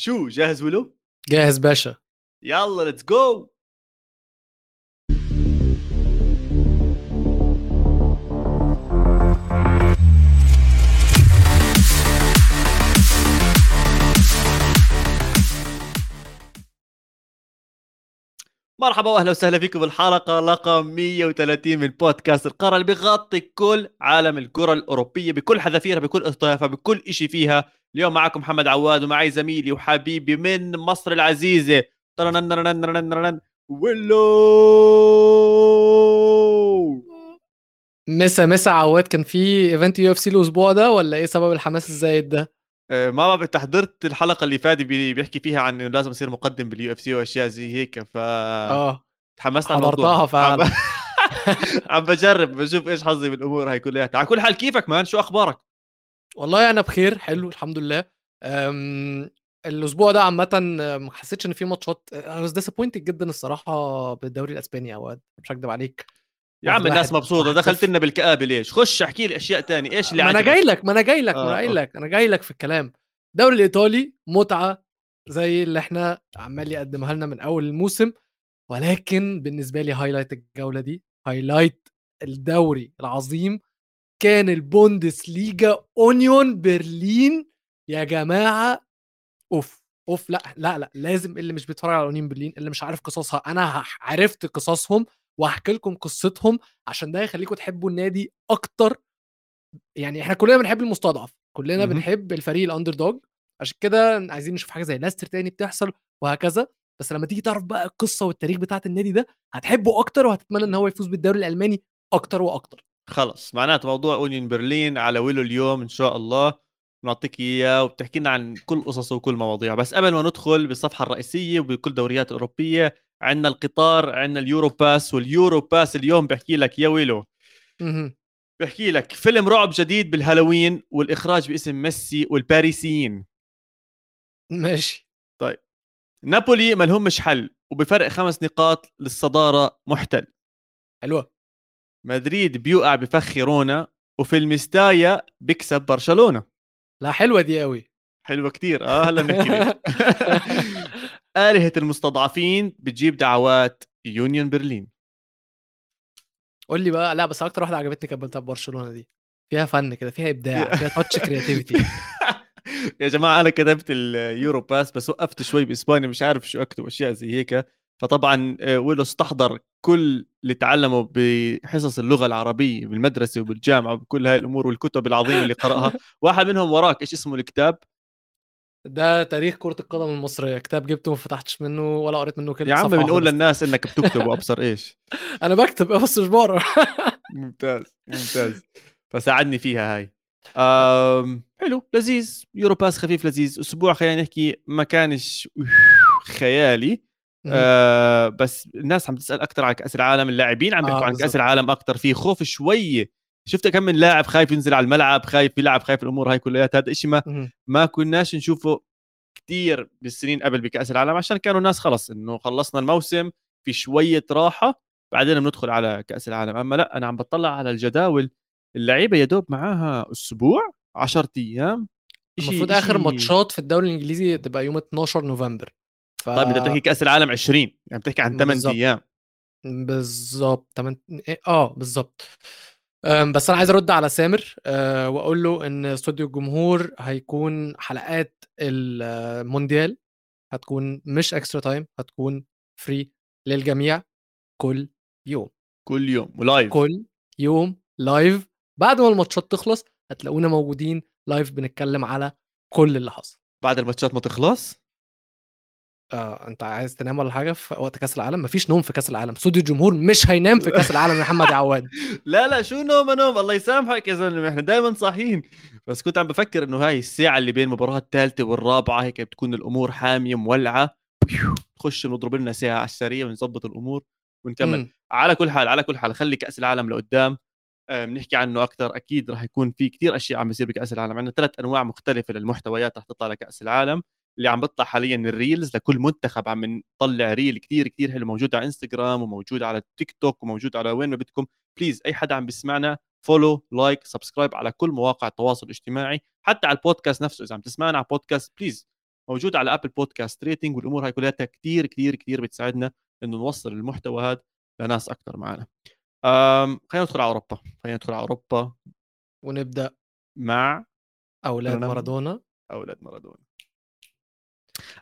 شو جاهز ويلو؟ جاهز باشا. يلا let's go مرحبا واهلا وسهلا فيكم بالحلقة رقم 130 من بودكاست القارة اللي بيغطي كل عالم الكرة الأوروبية بكل حذافيرها بكل اطيافها بكل شيء فيها. اليوم معكم محمد عواد ومعي زميلي وحبيبي من مصر العزيزة. ويلو! مسا مسا عواد كان في event UFC الأسبوع ده ولا إيه سبب الحماس الزايد ده؟ آه، ما بعرف حضرت الحلقة اللي فاتت بيحكي فيها عن إنه لازم يصير مقدم بال UFC وأشياء زي هيك ف آه. تحمست على حضرتها فعلا. عم بجرب بشوف إيش حظي بالأمور هاي كلها. على كل حال كيفك man؟ شو أخبارك؟ والله أنا بخير حلو الحمد لله. أم... الأسبوع ده عامه ما حسيتش إن في ماتشات أنا disappointed جدا الصراحة بالدوري الأسباني اوقات مش هكدب عليك. يا عم الناس مبسوطة دخلت لنا بالكآبة ليش؟ خش احكي لي أشياء تانية إيش اللي ما أنا جاي لك ما أنا جاي لك ما أنا آه، جاي لك أنا جاي لك في الكلام. الدوري الإيطالي متعة زي اللي إحنا عمال يقدمها لنا من أول الموسم ولكن بالنسبة لي highlight الجولة دي highlight الدوري العظيم كان البوندس ليجا أونيون برلين. يا جماعة أوف أوف لأ لأ لأ لازم اللي مش بيتفرج على أونيون برلين اللي مش عارف قصصها أنا عرفت قصصهم وهحكي لكم قصتهم عشان ده يخليكم تحبوا النادي أكتر. يعني إحنا كلنا بنحب المستضعف كلنا مهم. بنحب الفريق ال underdog عشان كده عايزين نشوف حاجة زي لاستر تاني بتحصل وهكذا. بس لما تيجي تعرف بقى القصة والتاريخ بتاعت النادي ده هتحبه أكتر وهتتمنى إن هو يفوز بالدوري الألماني أكتر وأكتر. خلص. معناته موضوع أونيون برلين على ويلو اليوم إن شاء الله. بنعطيك إياه وبتحكي لنا عن كل قصصه وكل مواضيع بس قبل ما ندخل بالصفحة الرئيسية وبكل الدوريات الاوروبيه عندنا القطار عندنا ال Euro Bus وال Euro Bus اليوم بحكي لك يا ويلو. بحكي لك فيلم رعب جديد بالهالوين والإخراج باسم ميسي والباريسيين. ماشي. نابولي ما لهمش حل وبفرق خمس نقاط للصدارة محتل. حلوة. مدريد بيوقع بفخ خيرونا وفي المستايا بيكسب برشلونة. لا حلوة دي قوي حلوة كتير. آه هلا بنحكي. آلهة المستضعفين بتجيب دعوات يونيون برلين. قول لي بقى لا بس أكتر واحدة عجبتني كانت بتاعت برشلونة دي. فيها فن كده فيها إبداع فيها touch creativity يا جماعة أنا كتبت ال Euro Bus بس وقفت شوي بإسبانيا مش عارف شو أكتب أشياء زي هيك. فطبعا آه، ويلو استحضر كل اللي تعلمه بحصص اللغة العربية بالمدرسة وبالجامعة وبكل هاي الأمور والكتب العظيمة اللي قرأها. واحد منهم وراك إيش اسمه الكتاب؟ ده تاريخ كرة القدم المصرية. كتاب جبته ما فتحتش منه ولا قريت منه كلمة يا عم بنقول. للناس إنك بتكتب وأبصر إيش. أنا بكتب بس مش بقرأ. ممتاز ممتاز. فساعدني فيها هاي. أم حلو لذيذ. يورو باس خفيف لذيذ. أسبوع خلينا نحكي ما كانش خيالي. آه بس الناس عم تسأل أكثر عن كأس العالم اللاعبين عم آه، بيحكوا عن كأس. العالم أكثر في خوف شوية شفت كم من لاعب خايف ينزل على الملعب خايف يلعب خايف الأمور هاي كلها هذا الشيء ما. ما كناش نشوفه كثير بالسنين قبل بكأس العالم عشان كانوا الناس خلص إنه خلصنا الموسم في شوية راحة بعدين بندخل على كأس العالم أما لا أنا عم بطلع على الجداول اللعيبة يا دوب معاها أسبوع 10 أيام المفروض آخر ماتشات في الدوري الإنجليزي تبقى يوم 12 نوفمبر ف... طيب أنت بتحكي كأس العالم 20 يعني بتحكي عن 8 بالضبط. أيام. بالظبط تمن... إيه، آه بالظبط. بس أنا عايز أرد على سامر أه وأقول له إن استوديو الجمهور هيكون حلقات المونديال هتكون مش extra time هتكون free للجميع كل يوم. كل يوم و live كل يوم live بعد ما الماتشات تخلص هتلاقونا موجودين live بنتكلم على كل اللي حصل. بعد الماتشات ما تخلص؟ آه، أنت عايز تنام ولا حاجة في وقت كأس العالم؟ مفيش نوم في كأس العالم. استوديو الجمهور مش هينام في كأس العالم يا محمد عواد. لا لا شو نوم نوم؟ الله يسامحك يا زلمة إحنا دائما صاحيين. بس كنت عم بفكر إنه هاي الساعة اللي بين المباراة الثالثة والرابعة هيك بتكون الأمور حامية مولعة. نخش نضرب لنا ساعة على السريع ونظبط الأمور ونكمل. مم. على كل حال على كل حال خلي كأس العالم لقدام. آه، بنحكي عنه أكثر. أكيد راح يكون في كتير أشياء عم بيصير بكأس العالم. عندنا ثلاث أنواع مختلفة للمحتويات رح تطلع لكأس العالم. اللي عم بيطلع حاليا ال reels لكل منتخب عم نطلع reel كتير كتير حلو موجود على انستغرام وموجود على تيك توك وموجود على وين ما بدكم. please أي حدا عم بيسمعنا follow like subscribe على كل مواقع التواصل الاجتماعي حتى على البودكاست نفسه. إذا عم تسمعنا على بودكاست please موجود على Apple Podcast rating والأمور هاي كلها كثير كثير كثير بتساعدنا إنه نوصل المحتوى هذا لناس أكثر معنا خلينا ندخل على أوروبا. خلينا ندخل على أوروبا. ونبدأ مع أولاد مارادونا. أولاد مارادونا.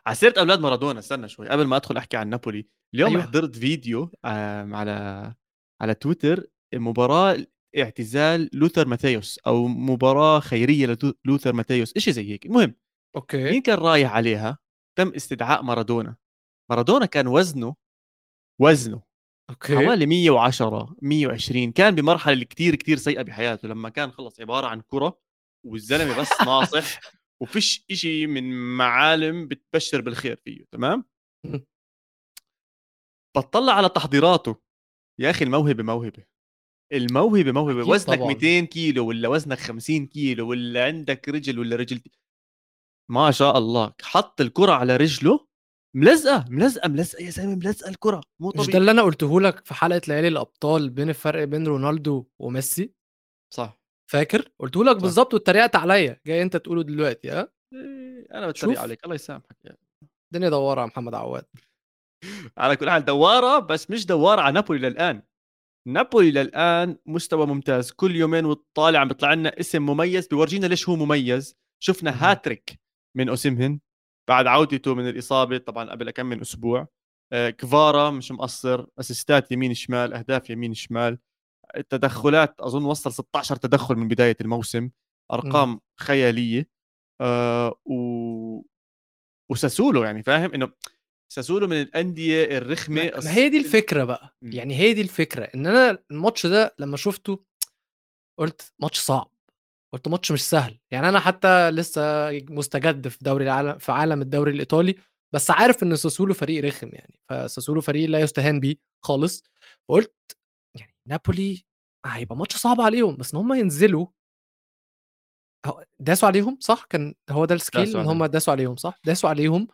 على سيره أولاد مارادونا استنى شوي قبل ما أدخل أحكي عن نابولي اليوم أيوه. حضرت فيديو على على تويتر مباراة اعتزال لوثر ماثيوس أو مباراة خيرية لوثر ماثيوس شيء زي هيك. المهم okay. مين كان رايح عليها؟ تم استدعاء مارادونا. مارادونا كان وزنه وزنه أوكي. حوالي 110 120 كان بمرحلة كثير كثير سيئة بحياته لما كان خلص عبارة عن كرة والزلمة بس ناصح. وفيش إشي من معالم بتبشر بالخير فيه تمام؟ بطلع على تحضيراته. يا أخي الموهبة موهبة. الموهبة موهبة. وزنك طبعًا. 200 كيلو ولا وزنك 50 كيلو ولا عندك رجل ولا رجل ما شاء الله. حط الكرة على رجله. ملزقة ملزقة ملزقة يا زلمه ملزقة الكرة. مو طبيعي مش ده اللي أنا قلته لك في حلقة ليالي الأبطال بين الفرق بين رونالدو وميسي؟ صح. فاكر؟ قلته لك بالظبط واتريقت عليا. جاي انت تقوله دلوقتي ها؟ إيه أنا بتريق عليك. الله يسامحك يعني. الدنيا دوارة يا محمد عواد. على كل حال دوارة بس مش دوارة على نابولي للآن. نابولي للآن مستوى ممتاز. كل يومين وطالع عم بيطلع لنا اسم مميز. بيورجينا ليش هو مميز. شفنا هاتريك من اوسمهن بعد عودته من الإصابة طبعا قبل كم من أسبوع. آه، كفارا مش مقصر. أسيستات يمين شمال أهداف يمين شمال. التدخلات أظن وصل 16 تدخل من بداية الموسم أرقام م. خيالية آه و وساسولو يعني فاهم إنه ساسولو من الأندية الرخمة ما هي دي الفكرة بقى م. يعني هي دي الفكرة إن أنا الماتش ده لما شفته قلت ماتش صعب قلت ماتش مش سهل يعني أنا حتى لسه مستجد في دوري العالم في عالم الدوري الإيطالي بس عارف إن ساسولو فريق رخم يعني فساسولو فريق لا يستهان بيه خالص يعني نابولي هيبقى ماتش صعب عليهم بس إن هم ينزلوا داسوا عليهم صح؟ كان هو ده ال skill إن هم داسوا عليهم صح؟ داسوا عليهم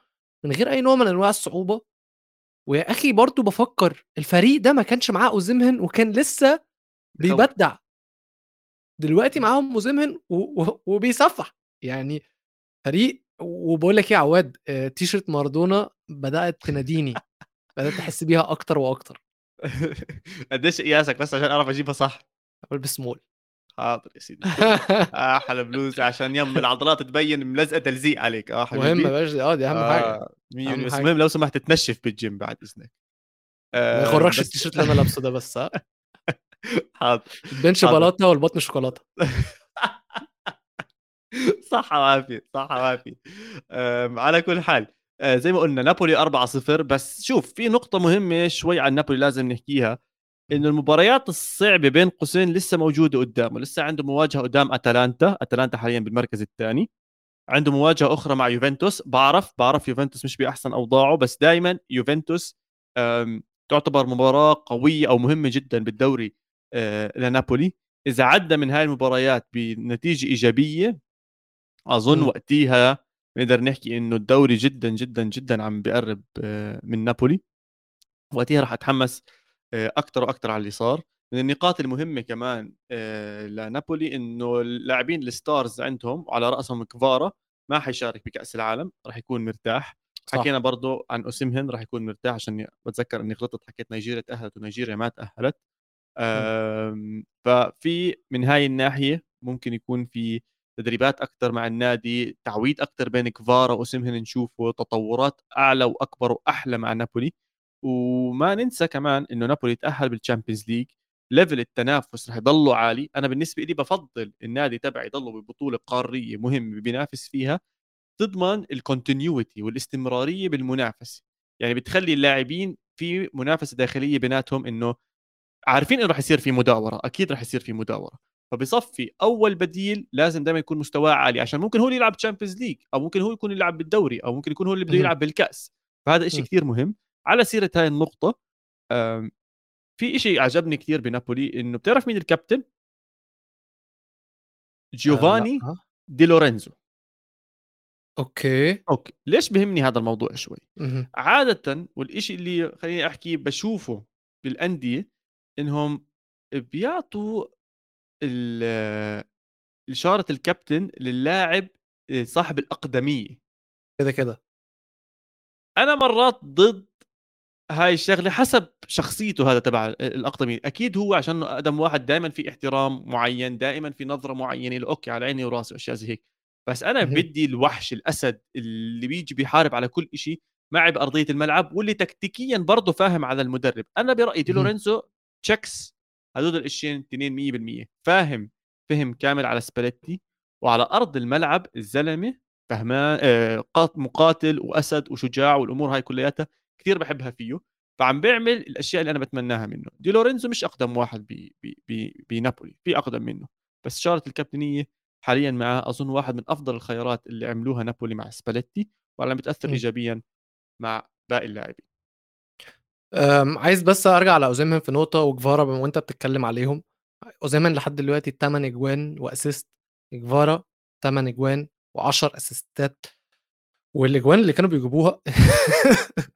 من غير أي نوع من أنواع الصعوبة. ويا أخي برضو بفكر الفريق ده ما كانش معاه أوزيمهن وكان لسه بيبدع. دلوقتي معاهم أوزيمهن وبيصفح. يعني فريق وبقول لك إيه يا عواد آه، تيشرت مارادونا بدأت تناديني بدأت تحس بيها أكتر وأكتر. قديش قياسك بس عشان أعرف أجيبها صح؟ بلبس small حاضر يا سيدي. أحلى بلوز عشان يم العضلات تبين ملزقة تلزيق عليك. آه حبيبي مهم باش آه دي أهم آه حاجة. بس المهم لو سمحت تنشف بالجيم بعد إذنك. آه ما يغركش التيشيرت اللي أنا لابسه ده بس ها حاضر البنش بلاطة والبطن شوكولاتة. صحة وعافية صحة وعافية. على كل حال. آه، زي ما قلنا نابولي 4-0 بس شوف في نقطة مهمة شوي عن نابولي لازم نحكيها إنه المباريات الصعبة بين قوسين لسه موجودة قدامه لسه عنده مواجهة قدام أتلانتا أتلانتا حاليا بالمركز الثاني عنده مواجهة أخرى مع يوفنتوس بعرف بعرف يوفنتوس مش بأحسن أوضاعه بس دائما يوفنتوس تعتبر مباراة قوية أو مهمة جدا بالدوري آه، لنابولي إذا عدى من هاي المباريات بنتيجة إيجابية أظن م. وقتها نقدر نحكي إنه الدوري جدا جدا جدا عم بيقرب آه، من نابولي. وقتها راح أتحمس آه، أكثر وأكثر على اللي صار. من النقاط المهمة كمان لنابولي إنه اللاعبين الستارز عندهم وعلى رأسهم كفارا ما حيشارك بكأس العالم راح يكون مرتاح. صح. حكينا برضه عن أوسيمهن راح يكون مرتاح عشان بتذكر إني غلطت حكيت نيجيريا تأهلت ونيجيريا ما تأهلت. ففي من هاي الناحية ممكن يكون في تدريبات أكثر مع النادي تعويد أكثر بين كفارا واسمهن نشوفه تطورات أعلى وأكبر وأحلى مع نابولي. وما ننسى كمان إنه نابولي تأهل بال Champions League level التنافس رح يضله عالي. أنا بالنسبة لي بفضل النادي تبعي يضله ببطولة قارية مهمة بينافس فيها تضمن ال continuity والاستمرارية بالمنافسة. يعني بتخلي اللاعبين في منافسة داخلية بيناتهم إنه عارفين إنه راح يصير في مداورة. أكيد راح يصير في مداورة. فبصفي أول بديل لازم دائما يكون مستواه عالي عشان ممكن هو اللي يلعب Champions League أو ممكن هو يكون يلعب بالدوري أو ممكن يكون هو اللي بده يلعب بالكأس. فهذا شيء كثير مهم. على سيرة هاي النقطة في شيء عجبني كثير بنابولي إنه بتعرف مين الكابتن؟ جيوفاني آه. دي لورينزو. okay. okay. ليش بهمني هذا الموضوع شوي؟ عادة والشيء اللي خليني أحكي بشوفه بالأندية إنهم بيعطوا الشارة الكابتن للاعب صاحب الأقدمية. كده كده. أنا مرات ضد هاي الشغلة حسب شخصيته هذا تبع الاقدمي أكيد هو عشان أقدم واحد دائما في احترام معين دائما في نظرة معينة له okay على عيني وراسي وأشياء زي هيك. بس أنا. بدي الوحش الأسد اللي بيجي بيحارب على كل شيء معي بأرضية الملعب واللي تكتيكيا برضه فاهم على المدرب. أنا برأيي دي. لورينزو checks هدول الاشياء اثنين 100% فاهم فهم كامل على سباليتي وعلى أرض الملعب الزلمة فهمان آه، قات- مقاتل وأسد وشجاع والأمور هاي كلياتها كثير بحبها فيه. فعم بيعمل الأشياء اللي أنا بتمناها منه. دي لورينزو مش أقدم واحد ب- ب- ب- بنابولي في أقدم منه. بس شارة الكابتنية حاليا معه أظن واحد من أفضل الخيارات اللي عملوها نابولي مع سباليتي وعم بتأثر م. ايجابيا مع باقي اللاعبين. أم، عايز بس أرجع على اوزيمهن في نقطة وكفارا بما وأنت بتتكلم عليهم. اوزيمهن لحد دلوقتي 8 أجوان و assist كفارا 8 أجوان و10 أسيستات. والأجوان اللي كانوا بيجيبوها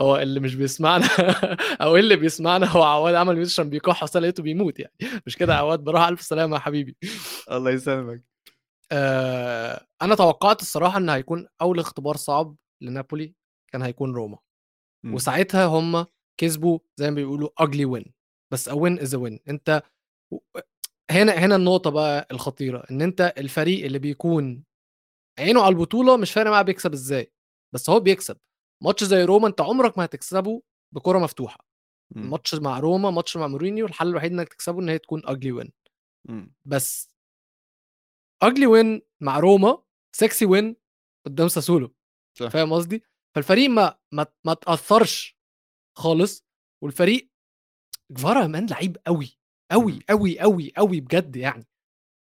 هو اللي مش بيسمعنا أو اللي بيسمعنا هو عواد عمل ميوت عشان بيكح اصل لقيته بيموت يعني. مش كده عواد؟ بروح ألف سلامة يا حبيبي. الله يسلمك. آه أنا توقعت الصراحة إن هيكون أول اختبار صعب لنابولي كان هيكون روما. م. وساعتها هم كسبوا زي ما بيقولوا اجلي وين بس a win is a win أنت هنا هنا النقطة بقى الخطيرة إن أنت الفريق اللي بيكون عينه على البطولة مش فارق معاه بيكسب إزاي بس هو بيكسب ماتش زي روما أنت عمرك ما هتكسبه بكرة مفتوحة م. ماتش مع روما ماتش مع مورينيو الحل الوحيد إنك تكسبه إن هي تكون ugly win م. بس ugly win مع روما sexy win قدام ساسولو. فاهم قصدي فالفريق ما ما ما تأثرش خالص والفريق كفارا man لعيب قوي قوي. قوي قوي قوي بجد يعني.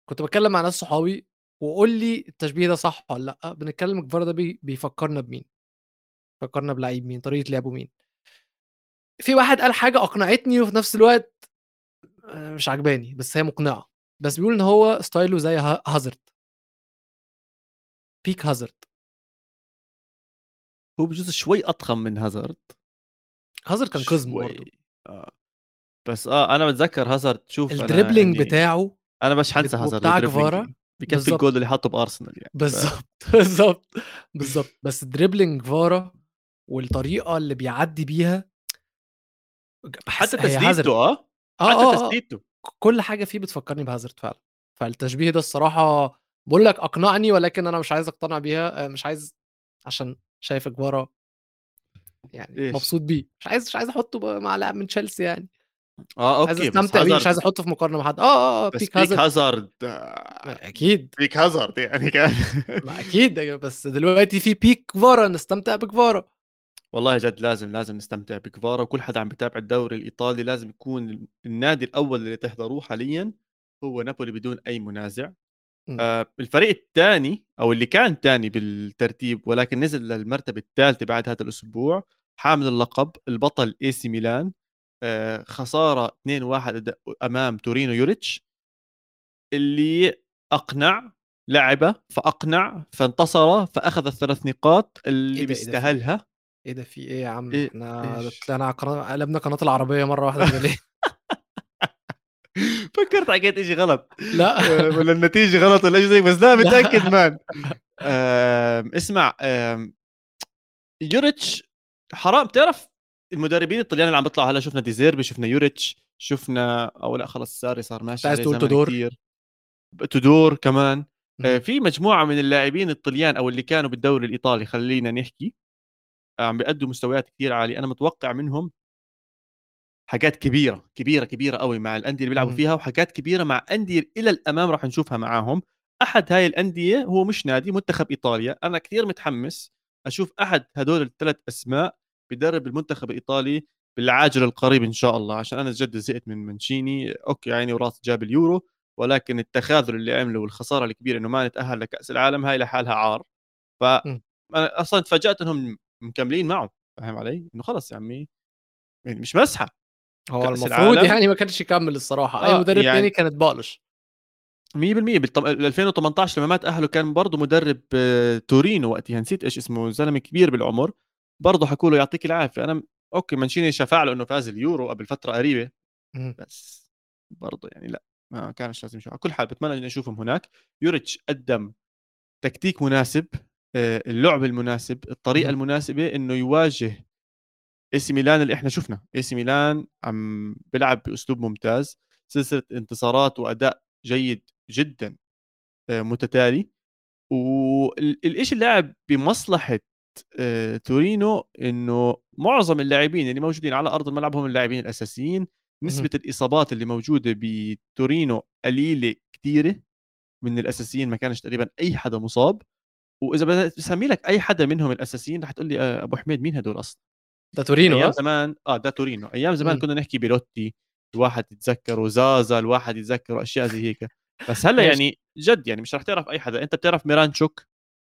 كنت بتكلم مع ناس صحابي وقول لي التشبيه ده صح ولا لأ بنتكلم كفارا ده بي بيفكرنا بمين؟ فكرنا بلعيب مين؟ طريقة لعبه مين؟ في واحد قال حاجة أقنعتني وفي نفس الوقت آه، مش عجباني بس هي مقنعة. بس بيقول إن هو ستايله زي ها- هازارد. peak هازارد. هو بجوز شوي أضخم من هازارد. هازارد كان قزم شوي. برضه. آه. بس آه أنا بتذكر هازارد شوف أنا ال dribbling يعني بتاعه أنا مش حنسى هازارد ال dribbling كفارا بكفي بالظبط. الجول اللي حطه بأرسنال يعني ف- بالظبط بالظبط بالظبط بس dribbling كفارا والطريقة اللي بيعدي بيها حتى. تسديدته آه؟ آه حتى آه آه. تسديدته. كل حاجة فيه بتفكرني بهازارد فعلا. فالتشبيه ده الصراحة بقول لك أقنعني ولكن أنا مش عايز أقتنع بيها آه، مش عايز عشان شايف كفارا يعني إيش؟ مبسوط بيه. مش عايز مش عايز أحطه مع لاعب من تشيلسي يعني. آه عايز okay بس أستمتع بيه مش هازارد. عايز أحطه في مقارنة مع حد. آه آه آه بس peak peak هازارد. هازارد آه، أكيد. peak هازارد يعني كان ما أكيد بس دلوقتي في peak كفارا نستمتع بكفارا والله جد لازم لازم نستمتع بكفارا وكل حدا عم بتابع الدوري الإيطالي لازم يكون النادي الأول اللي تحضروه حاليا هو نابولي بدون أي منازع. آه الفريق الثاني أو اللي كان ثاني بالترتيب ولكن نزل للمرتبة الثالثه بعد هذا الأسبوع حامل اللقب البطل إي سي ميلان آه خسارة 2-1 أمام تورينو يوريتش اللي أقنع لعبه فأقنع فانتصر فأخذ الثلاث نقاط اللي إيه إيه إيه؟ بيستاهلها إيه ده في إيه يا عم إيه- إحنا إيش؟ طلعنا قناه قلبنا قناه العربيه مرة واحدة ليه فكرت حكيت شيء غلط. لا. آه، ولا النتيجة غلط ولا شيء بس لا متأكد man. اسمع يوريتش حرام. تعرف المدربين الطليان اللي عم بيطلعوا هلا؟ شفنا ديزيربي شفنا يوريتش شفنا أو لا خلص ساري صار ماشي عليه تقول؟ كتير. تودور كمان. آه،. في مجموعة من اللاعبين الطليان أو اللي كانوا بالدوري الإيطالي خلينا نحكي عم بيأدوا مستويات كثير عالية. أنا متوقع منهم حاجات كبيرة كبيرة كبيرة قوي مع الأندية اللي بيلعبوا. فيها وحاجات كبيرة مع أندية إلى الأمام راح نشوفها معاهم. أحد هاي الأندية هو مش نادي منتخب إيطاليا. أنا كثير متحمس أشوف أحد هدول الثلاث أسماء بيدرب المنتخب الإيطالي بالعاجل القريب إن شاء الله. عشان أنا جد زهقت من مانشيني أوكي عيني وراس جاب اليورو ولكن التخاذل اللي عمله والخسارة الكبيره إنه ما نتأهل لكأس العالم هاي لحالها عار. ف مم. أنا أصلا تفاجأت إنهم مكملين معه. فاهم علي؟ إنه خلص يا عمي. يعني مش مسحة. هو المفروض. يعني ما كانش يكمل الصراحة. أي آه، مدرب يعني- تاني كانت بقلش 100% بال 2018 لما ما تاهلوا كان برضه مدرب آه، تورينو وقتها. نسيت إيش اسمه زلمة كبير بالعمر. برضه حكوا له يعطيك العافية. أنا أوكي مانشيني شفع له إنه فاز اليورو قبل فترة قريبة. بس برضه يعني لا ما كانش لازم يشوف على كل حال بتمنى إني أشوفهم هناك. يوريتش قدم تكتيك مناسب آه، اللعب المناسب الطريقة. المناسبة إنه يواجه اي سي ميلان اللي إحنا شفنا. اي سي ميلان عم بيلعب بأسلوب ممتاز. سلسلة انتصارات وأداء جيد جدا آه، متتالي. والشيء اللاعب بمصلحة آه، تورينو إنه معظم اللاعبين اللي موجودين على أرض الملعب هم اللاعبين الأساسيين. نسبة الإصابات اللي موجودة بتورينو قليلة كثيره من الأساسيين ما كانش تقريبا أي حدا مصاب. وإذا بدأت تسمي لك أي حدا منهم الأساسيين رح تقول لي آه، أبو حميد مين هدول أصلا؟ ده تورينو أيام ها؟ زمان آه ده تورينو. أيام زمان. كنا نحكي بيلوتي الواحد يتذكره زازا الواحد يتذكره اشياء زي هيك. بس هلأ. يعني جد يعني مش رح تعرف أي حدا. أنت بتعرف ميرانشوك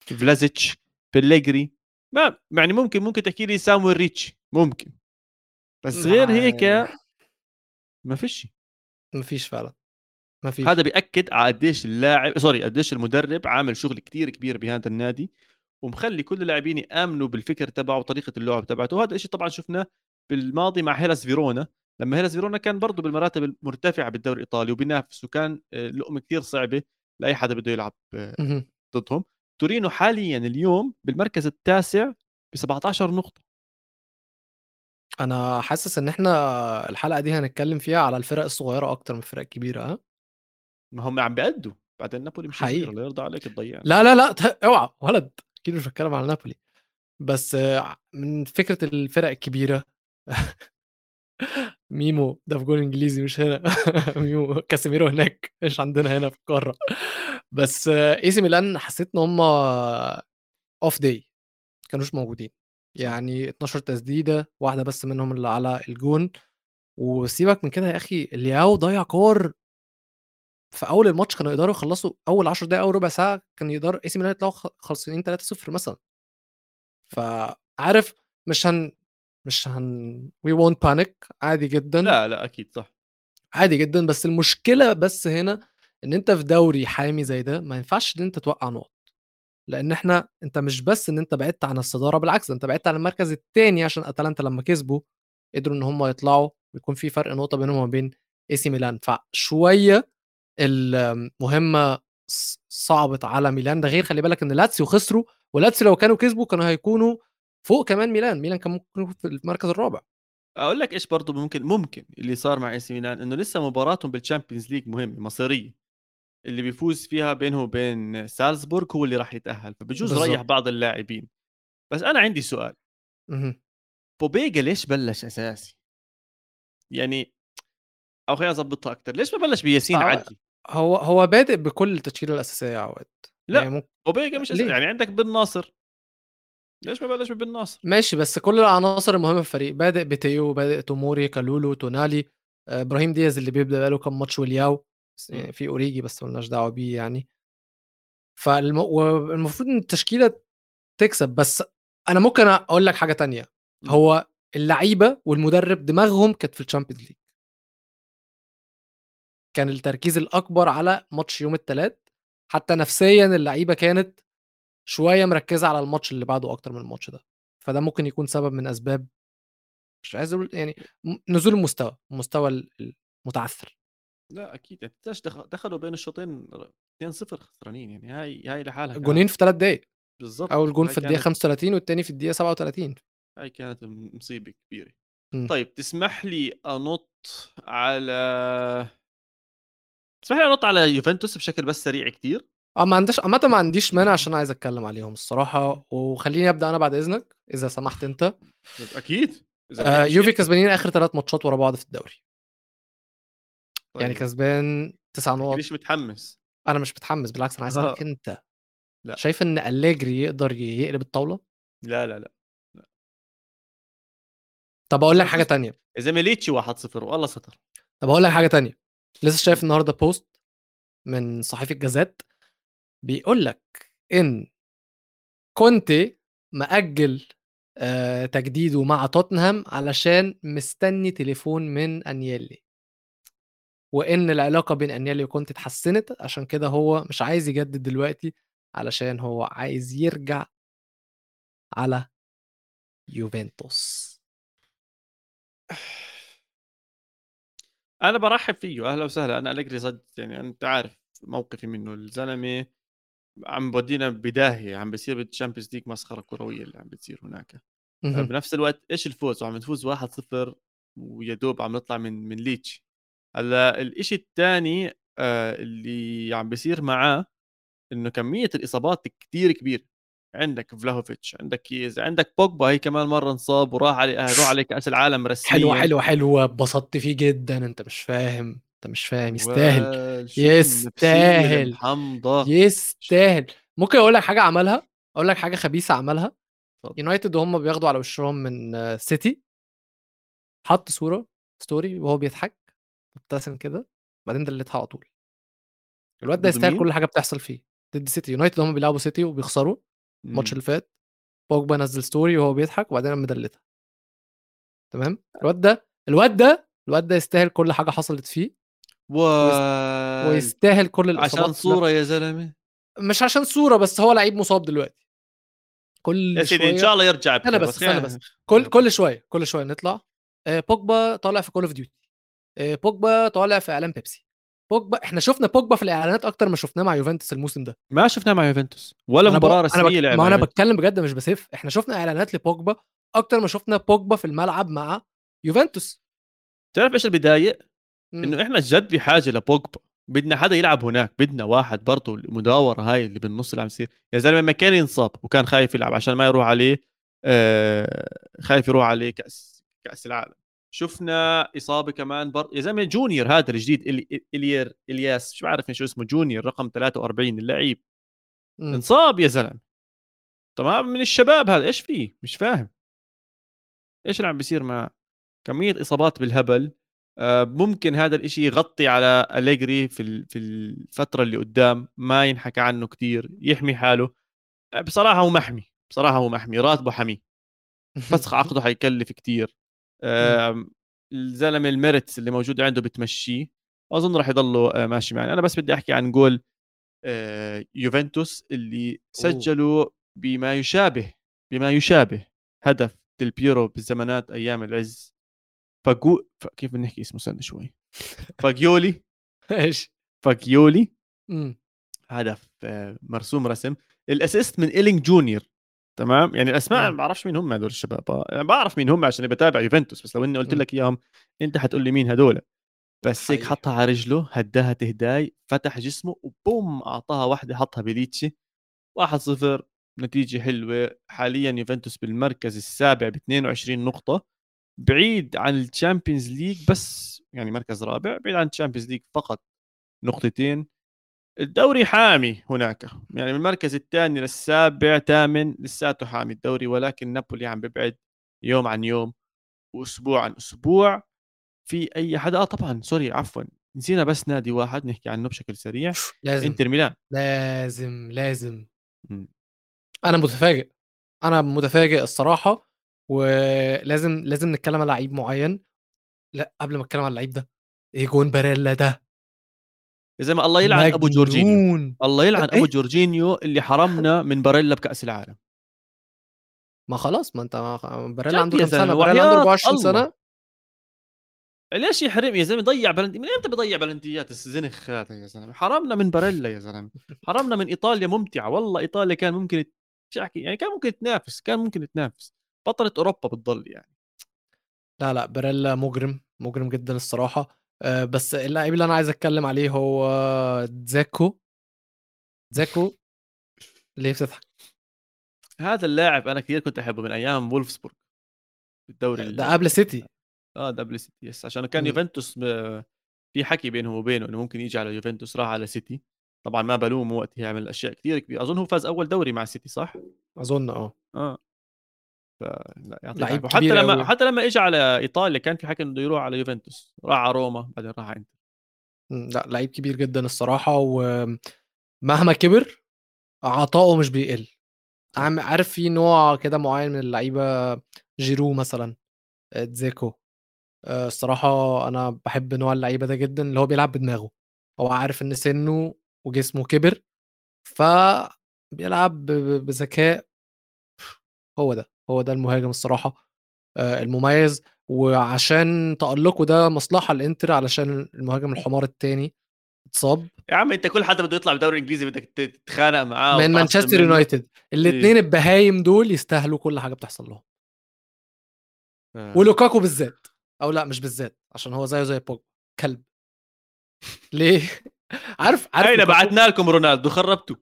فلازيتش بيليجري ما يعني ممكن ممكن تحكي لي سامويل ريتش. ممكن. بس غير هيك ما فيش مفيش فعلا. مفيش هذا بيأكد على قديش اللاعب sorry قديش المدرب عامل شغل كتير كبير بهذا النادي. ومخلي كل اللاعبين يامنوا بالفكر تبعه وطريقة اللعب تبعته. وهذا الشيء طبعا شفناه بالماضي مع هيلاس فيرونا. لما هيلاس فيرونا كان برضه بالمراتب المرتفعة بالدوري الإيطالي وبينافس وكان آه، لقمة كثير صعبة لأي حدا بده يلعب آه،. ضدهم. تورينو حاليا اليوم بالمركز التاسع ب 17 نقطة. أنا حاسس إن إحنا الحلقة دي هنتكلم فيها على الفرق الصغيرة أكتر من الفرق الكبيرة ها؟ ما هم عم بيأدوا. بعدين نابولي مش حقيقي. الله يرضى عليك تضيعني. لا لا لا اوعى ولد. أكيد مش بتكلم على نابولي بس من فكرة الفرق الكبيرة ميمو ده في جول إنجليزي مش هنا ميمو كاسيميرو هناك مش عندنا هنا في القارة. بس إي سي ميلان حسيت إن هم off day كانوش موجودين. يعني 12 تسديدة واحدة بس منهم اللي على الجون. وسيبك من كده يا أخي لياو ضيع كور في أول الماتش كانوا يقدروا يخلصوا أول 10 دقايق اول ربع ساعة كان يقدر اي سي ميلان يطلعوا خلصانين 3-0 مثلا. فعارف مش هن مش هن we won't panic عادي جدا. لا لا أكيد صح. عادي جدا بس المشكلة بس هنا إن أنت في دوري حامي زي ده ما ينفعش إن أنت توقع نقط. لأن إحنا أنت مش بس إن أنت بعدت عن الصدارة بالعكس أنت بعدت عن المركز الثاني عشان أتلانتا لما كسبوا قدروا إن هم يطلعوا ويكون في فرق نقطة بينهم وبين إي سي ميلان. فشوية المهمة صعبت على ميلان. ده غير خلي بالك إن لاتسيو خسروا ولاتسيو لو كانوا كسبوا كانوا هيكونوا فوق كمان ميلان. ميلان كان ممكن يكون في المركز الرابع. أقول لك إيش برضه ممكن ممكن اللي صار مع إي سي ميلان إنه لسه مباراتهم بال Champions League مهمة مصيرية. اللي بيفوز فيها بينه وبين سالزبورغ هو اللي راح يتأهل فبجوز بالظبط. ريح بعض اللاعبين. بس أنا عندي سؤال. مهم. بوبيجا ليش بلش أساسي؟ يعني أو خلينا نظبطها أكثر ليش ما بلش بياسين صعب. عدلي؟ هو هو بادئ بكل التشكيلة الأساسية يا عواد لأ. يعني ممكن بوبيجا مش أساسي. يعني عندك بن ناصر ليش ما بلش ببن ناصر ماشي بس كل العناصر المهمة في الفريق بادئ بتيو بادئ توموري كالولو تونالي آه، إبراهيم دياز اللي بيبدأ بقاله كام ماتش والياو. يعني في أوريجي بس ملناش دعوة بيه يعني فالم... والمفروض إن التشكيلة تكسب بس أنا ممكن أقول لك حاجة تانية. هو اللعيبة والمدرب دماغهم كانت في ال Champions League كان التركيز الأكبر على ماتش يوم الثلاث حتى نفسيا اللعيبة كانت شوية مركزة على الماتش اللي بعده أكتر من الماتش ده. فده ممكن يكون سبب من أسباب مش عايز أقول يعني نزول المستوى المستوى ال- المتعثر. لا أكيد. يعني تنساش دخ- دخلوا بين الشوطين 2-0 خسرانين. يعني هاي هاي لحالها جونين في ثلاث دقائق بالضبط. أول جون في الدقيقة كانت- 35 والتاني في الدقيقة 37 هاي كانت مصيبة كبيرة. م. طيب تسمح لي أنط على تسمح لي انط على يوفنتوس بشكل بس سريع كتير. آه ما عنديش عامة ما عنديش مانع عشان عايز أتكلم عليهم الصراحة وخليني أبدأ أنا بعد إذنك إذا سمحت أنت. أكيد إذا آه. يوفي كسبانين آخر ثلاث ماتشات ورا بعض في الدوري. طيب. يعني كسبان تسع نقط. ليش متحمس؟ أنا مش متحمس بالعكس أنا عايز آه. اسالك أنت لا. شايف إن أليجري يقدر يقلب الطاولة؟ لا لا لا. طب أقول لك حاجة تانية. اذا ميليتشي 1-0 والله ستر. طب أقول لك حاجة تانية. لسه شايف النهارده بوست من صحيفة جازات بيقول لك إن كونتي مأجل آه تجديده مع توتنهام علشان مستني تليفون من أنيلي. وإن العلاقة بين أنيلي وكونتي اتحسنت عشان كده هو مش عايز يجدد دلوقتي علشان هو عايز يرجع على يوفنتوس. أنا برحب فيه أهلا وسهلا. أنا اليجري صد يعني أنت عارف موقفي منه. الزلمة عم بودينا بداهية عم بيصير بال Champions League مسخرة كروية اللي عم بتصير هناك. اهم. بنفس الوقت إيش الفوز؟ عم نفوز 1-0 ويا دوب عم نطلع من من ليتشي. هلأ الإشي الثاني اللي عم بيصير معاه إنه كمية الإصابات كتير كبيرة. عندك فلاهوفيتش عندك كييزا عندك بوجبا هي كمان مرة انصاب وراح عليه راح عليه كأس العالم رسميا. حلوة حلوة حلوة. اتبسطت فيه جدا. انت مش فاهم انت مش فاهم. يستاهل. يستاهل. يستاهل. ممكن أقول لك حاجة عملها؟ أقول لك حاجة خبيثة عملها. يونايتد وهم بياخدوا على وشهم من سيتي. حط صورة story وهو بيضحك. مبتسم كده. بعدين delete ها على طول. الواد ده يستاهل؟ كل حاجة بتحصل فيه. ضد سيتي. يونايتد هم بيلعبوا سيتي وبيخسروا. الماتش مم. اللي فات بوجبا نزل story وهو بيضحك وبعدين قام م delete ها. تمام؟ الواد ده الواد ده الواد ده يستاهل كل حاجة حصلت فيه وال ويستاهل كل الإصابات عشان صورة يا زلمة؟ مش عشان صورة بس هو لعيب مصاب دلوقتي. كل يا سيدي إن شاء الله يرجع بخير بس استنى بس. كل كل شوية كل شوية نطلع. آه، بوجبا طالع في Call of Duty بوجبا طالع في إعلان بيبسي بوجبا إحنا شفنا بوجبا في الإعلانات أكتر ما شفناه مع يوفنتوس الموسم ده ما شفناه مع يوفنتوس ولا أنا رسمية بك... لعب ما أنا. بتكلم بجد مش بسف إحنا شفنا إعلانات لبوجبا أكتر ما شفنا بوجبا في الملعب مع يوفنتوس تعرف إيش اللي بضايق؟ مم. إنه إحنا جد بحاجة لبوجبا بدنا حدا يلعب هناك بدنا واحد برضه المداورة هاي اللي بالنص اللي عم يصير يا زلمة ما كان ينصاب وكان خايف يلعب عشان ما يروح عليه آه خايف يروح عليه كأس كأس العالم شفنا إصابة كمان بر... يا زلمة جونيور هذا الجديد إلي... إلير إلياس مش بعرف شو اسمه جونيور رقم 43 اللعيب. انصاب يا زلمة. تمام من الشباب هذا إيش فيه؟ مش فاهم. إيش اللي عم بيصير معه كمية إصابات بالهبل؟ آه، ممكن هذا الإشي يغطي على أليجري في ال- في الفترة اللي قدام ما ينحكى عنه كتير يحمي حاله. بصراحة هو محمي بصراحة هو محمي راتبه حمي. فسخ عقده حيكلف كتير. آم، الزلمة الميرتس اللي موجود عنده بتمشيه. واظن راح يضله آه، ماشي معي. أنا بس بدي أحكي عن جول آه، يوفنتوس اللي سجلوا بما يشابه بما يشابه هدف ديل بيرو بالزمانات أيام العز. فاجو ف... كيف بنحكي اسمه؟ استنى شوي. فاجيولي. إيش؟ فاجيولي. هدف آه، مرسوم رسم. ال assist من إيلينج جونيور. تمام؟ يعني الأسماء نعم. ما بعرفش مين هم هدول الشباب. يعني بعرف مين هم عشان بتابع يوفنتوس بس لو إني قلت. لك إياهم أنت حتقول لي مين هدول بس هيك. حطها على رجله هداها تهداي فتح جسمه و boom أعطاها واحدة حطها بليتشي. 1-0 نتيجة حلوة. حاليا يوفنتوس بالمركز السابع ب 22 نقطة. بعيد عن ال Champions League بس يعني مركز رابع بعيد عن ال Champions League فقط نقطتين. الدوري حامي هناك. يعني من المركز الثاني للسابع ثامن لساته حامي الدوري ولكن نابولي عم ببعد يوم عن يوم وأسبوع عن أسبوع. في أي حدا آه طبعا sorry عفوا نسينا بس نادي واحد نحكي عنه بشكل سريع. لازم. إنتر ميلان. لازم لازم. مم. أنا متفاجئ. أنا متفاجئ الصراحة ولازم لازم نتكلم على لعيب معين. لا قبل ما أتكلم على اللعيب ده. إيه جول باريلا ده. يا زلمة الله يلعن أبو جورجينيو. الله يلعن إيه؟ أبو جورجينيو اللي حرمنا من باريلا بكأس العالم. ما خلاص ما أنت باريلا عنده كام سنة؟ باريلا عنده وحياة 24 الله. سنة؟ ليش يحرم؟ يا زلمة ضيع بلنتي من أمتى بضيع بلنتيات؟ الزنخ هذا يا زلمة. حرمنا من باريلا يا زلمة. حرمنا من إيطاليا ممتعة. والله إيطاليا كان ممكن ت- شو أحكي؟ يعني كان ممكن تنافس كان ممكن تنافس بطلة أوروبا بتضل يعني. لا لا باريلا مجرم مجرم جدا الصراحة. بس اللاعب اللي أنا عايز أتكلم عليه هو زاكو زاكو ليه بتضحك؟ هذا اللاعب أنا كثير كنت أحبه من أيام وولفسبورغ الدوري ال- ده قبل سيتي. آه ده قبل سيتي yes عشان كان. يوفنتوس ب- في حكي بينهم وبينه إنه ممكن يجي على يوفنتوس راح على سيتي. طبعا ما بلومه وقتها يعمل أشياء كثير كبيرة. أظن هو فاز أول دوري مع سيتي صح؟ أظن آه. آه. ف لا يعطيه لعيب كبير لما أوي. حتى لما اجى على إيطاليا كان في حكي إنه بده يروح على يوفنتوس. راح على روما بعدين راح إنتر. لا لعيب كبير جدا الصراحة ومهما كبر عطائه مش بيقل. عارف في نوع كده معين من اللعيبة؟ جيرو مثلا آه، تزيكو. آه، الصراحة أنا بحب نوع اللعيبة ده جدا اللي هو بيلعب بدماغه. هو عارف إن سنه وجسمه كبر فبيلعب ب- ب- بذكاء هو ده. هو ده المهاجم الصراحة آه، المميز وعشان تألقه ده مصلحة الإنتر علشان المهاجم الحمار التاني اتصاب. يا عم أنت كل حدا بده يطلع بالدوري الإنجليزي بدك تتخانق معاه من مانشستر. يونايتد. الاثنين البهايم دول يستاهلوا كل حاجة بتحصل لهم. آه. ولوكاكو بالذات أو لأ مش بالذات عشان هو زيه زي بوجبا كلب. ليه؟ عارف عارف أين بعتنا لكم رونالدو؟ خربتوا.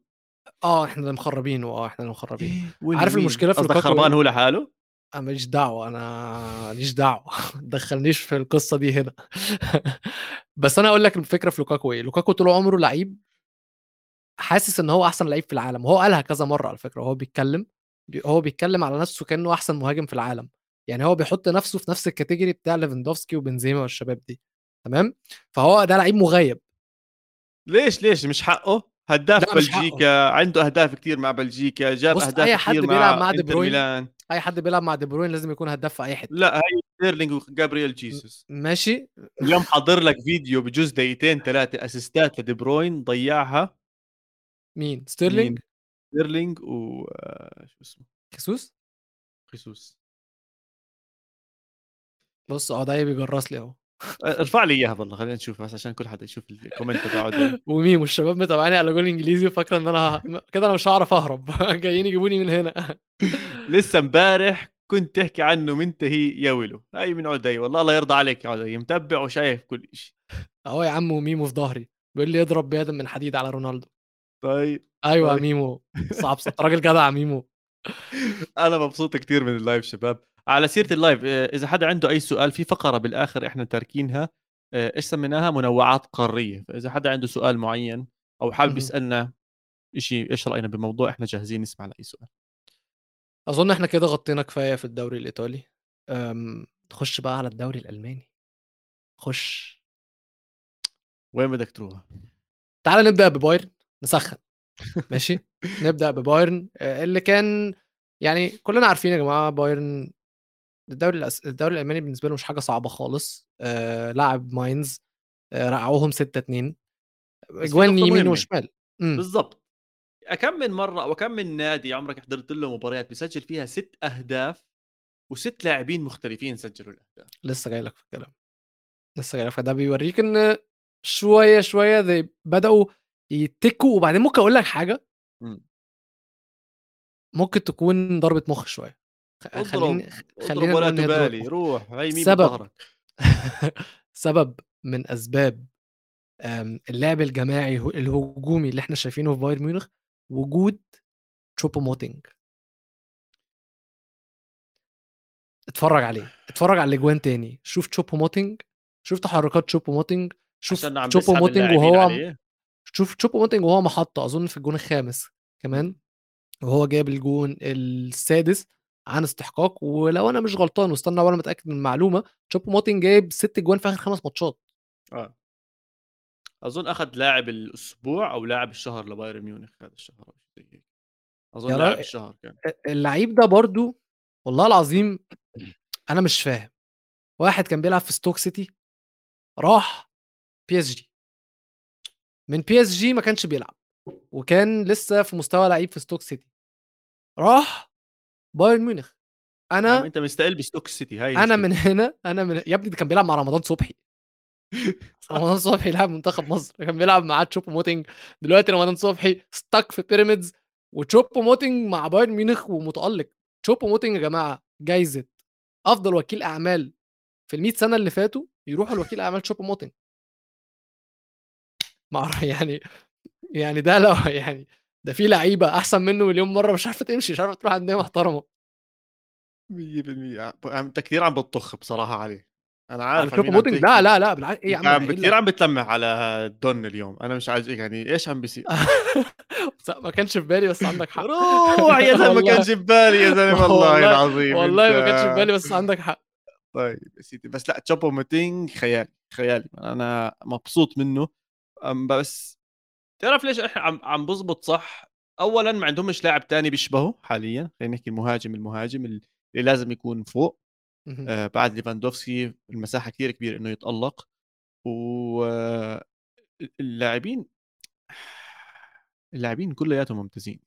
آه إحنا اللي مخربينه آه إحنا اللي مخربينه وين عارف مين؟ المشكلة في قصدك خربان إيه؟ هو لحاله؟ أنا ماليش دعوة أنا ماليش دعوة. دخلنيش في القصة دي هنا. بس أنا أقول لك الفكرة في لوكاكو إيه. لوكاكو طول عمره لعيب حاسس إن هو أحسن لعيب في العالم. وهو قالها كذا مرة على فكرة وهو بيتكلم بي- هو بيتكلم على نفسه كأنه أحسن مهاجم في العالم. يعني هو بيحط نفسه في نفس ال category بتاع ليفاندوفسكي وبنزيما والشباب دي. تمام؟ فهو ده لعيب مغيب. ليش ليش؟ مش حقه؟ هداف. بلجيكا عنده أهداف كثير مع بلجيكا جاب أهداف أي حد بيلعب مع, دي بروين ميلان. أي حد بيلعب مع دي بروين لازم يكون هداف في أي حتة. لا هاي ستيرلينج وجابرييل جيسوس. ماشي. اليوم حاضر لك فيديو بجوز دقيقتين ثلاثة أسيستات لدي بروين ضيعها. مين؟ ستيرلينج؟ ستيرلينج و آه، شو اسمه؟ خيسوس؟ خيسوس. بص آه ده بيجرس لي أهو. ارفع لي اياها والله خلينا نشوف بس عشان كل حدا يشوف ال comment تبعه. وميمو والشباب متابعاني على جول انجليزي وفاكرة إن أنا كده أنا مش هعرف أهرب. جايين يجيبوني من هنا. لسه امبارح كنت تحكي عنه منتهي يا ولو هاي من عدي والله الله يرضى عليك يا عدي متبع وشايف كل شيء أهو يا عم وميمو في ظهري بيقول لي اضرب بيد من حديد على رونالدو. طيب أيوه طيب. ميمو صعب صعب راجل جدع ميمو. أنا مبسوط كثير من ال live شباب. على سيرة ال live آه، إذا حدا عنده أي سؤال في فقرة بالآخر إحنا تاركينها آه، إيش سميناها؟ منوعات قارية. فإذا حدا عنده سؤال معين أو حابب. يسألنا شيء إيش رأينا بموضوع؟ إحنا جاهزين نسمع لأي سؤال. أظن إحنا كده غطينا كفاية في الدوري الإيطالي. نخش بقى على الدوري الألماني. خش. وين بدك تروح؟ تعال نبدأ ببايرن. نسخن. ماشي؟ نبدأ ببايرن آه، اللي كان يعني كلنا عارفين يا جماعة بايرن الدوري الأس... الدوري الألماني بالنسبة له مش حاجة صعبة خالص. آه لعب ماينز آه رقعوهم 6 2 بس في اجوان يمين. وشمال. امم. بالضبط. كم من مرة أو كم من نادي عمرك حضرت له مباريات بيسجل فيها ست أهداف وست لاعبين مختلفين سجلوا الأهداف؟ لسه جاي لك في الكلام. لسه جاي لك. فده بيوريك إن شوية شوية بدأوا يتكوا. وبعدين ممكن أقول لك حاجة. مم. ممكن تكون ضربة مخ شوية. خليني اضرب خلينا ولا تبالي. روح هي مين سبب. سبب من أسباب اللعب الجماعي الهجومي اللي إحنا شايفينه في بايرن ميونخ وجود تشوبو موتينج اتفرج عليه اتفرج على الأجوان تاني شوف تشوبو موتينج شوف تحركات تشوبو موتينج شوف تشوبو موتينج وهو عليه. شوف تشوبو موتينج وهو محطة أظن في الجون الخامس كمان وهو جايب الجون السادس عن استحقاق ولو أنا مش غلطان واستنى ولا متأكد من المعلومة تشوبو موتينج جايب ست جوان في آخر خمس ماتشات. آه. أظن اخذ لاعب الأسبوع أو لاعب الشهر لبايرن ميونخ هذا الشهر. أظن لاعب. الشهر كان. اللعيب ده برضو والله العظيم أنا مش فاهم. واحد كان بيلعب في ستوك سيتي راح بي اس جي من بي اس جي ما كانش بيلعب وكان لسه في مستوى لعيب في ستوك سيتي. راح بايرن ميونخ. أنا أنت مستقل بستوك سيتي هاي أنا. من هنا أنا من يا ابني ده كان بيلعب مع رمضان صبحي. رمضان صبحي لاعب منتخب مصر كان بيلعب معاه تشوبو موتينج. دلوقتي رمضان صبحي ستك في بيراميدز وتشوبو موتينج مع بايرن ميونخ ومتألق. تشوبو موتينج يا جماعة جايزة أفضل وكيل أعمال في ال 100 سنة اللي فاتوا يروحوا لوكيل أعمال تشوبو موتينج. ما يعني يعني ده لو يعني ده في لعيبة أحسن منه مليون مرة مش عارفة تمشي مش عارفة تروح انديه محترمة. 100% عم- أنت كثير عم بتطخ بصراحة عليه. أنا عارف موتينج تحكي. لا لا لا بالعكس إيه يا عم عم إيه كثير عم بتلمح على الدون اليوم. أنا مش عايز يعني إيش عم بيصير. ما كانش في بالي بس عندك حق. روح يا زلمة ما. كانش ببالي يا زلمة والله العظيم والله ما كانش في بالي بس عندك حق. طيب يا سيدي بس لأ تشوبو موتينج خيالي خيالي. أنا مبسوط منه. بس تعرف ليش إحنا عم عم بزبط صح اولا ما عندهمش لاعب تاني بيشبهه حاليا خلينا نحكي المهاجم المهاجم اللي لازم يكون فوق. آه بعد ليفاندوفسكي المساحة كثير كبيرة إنه يتألق و اللاعبين اللاعبين كلياتهم ممتازين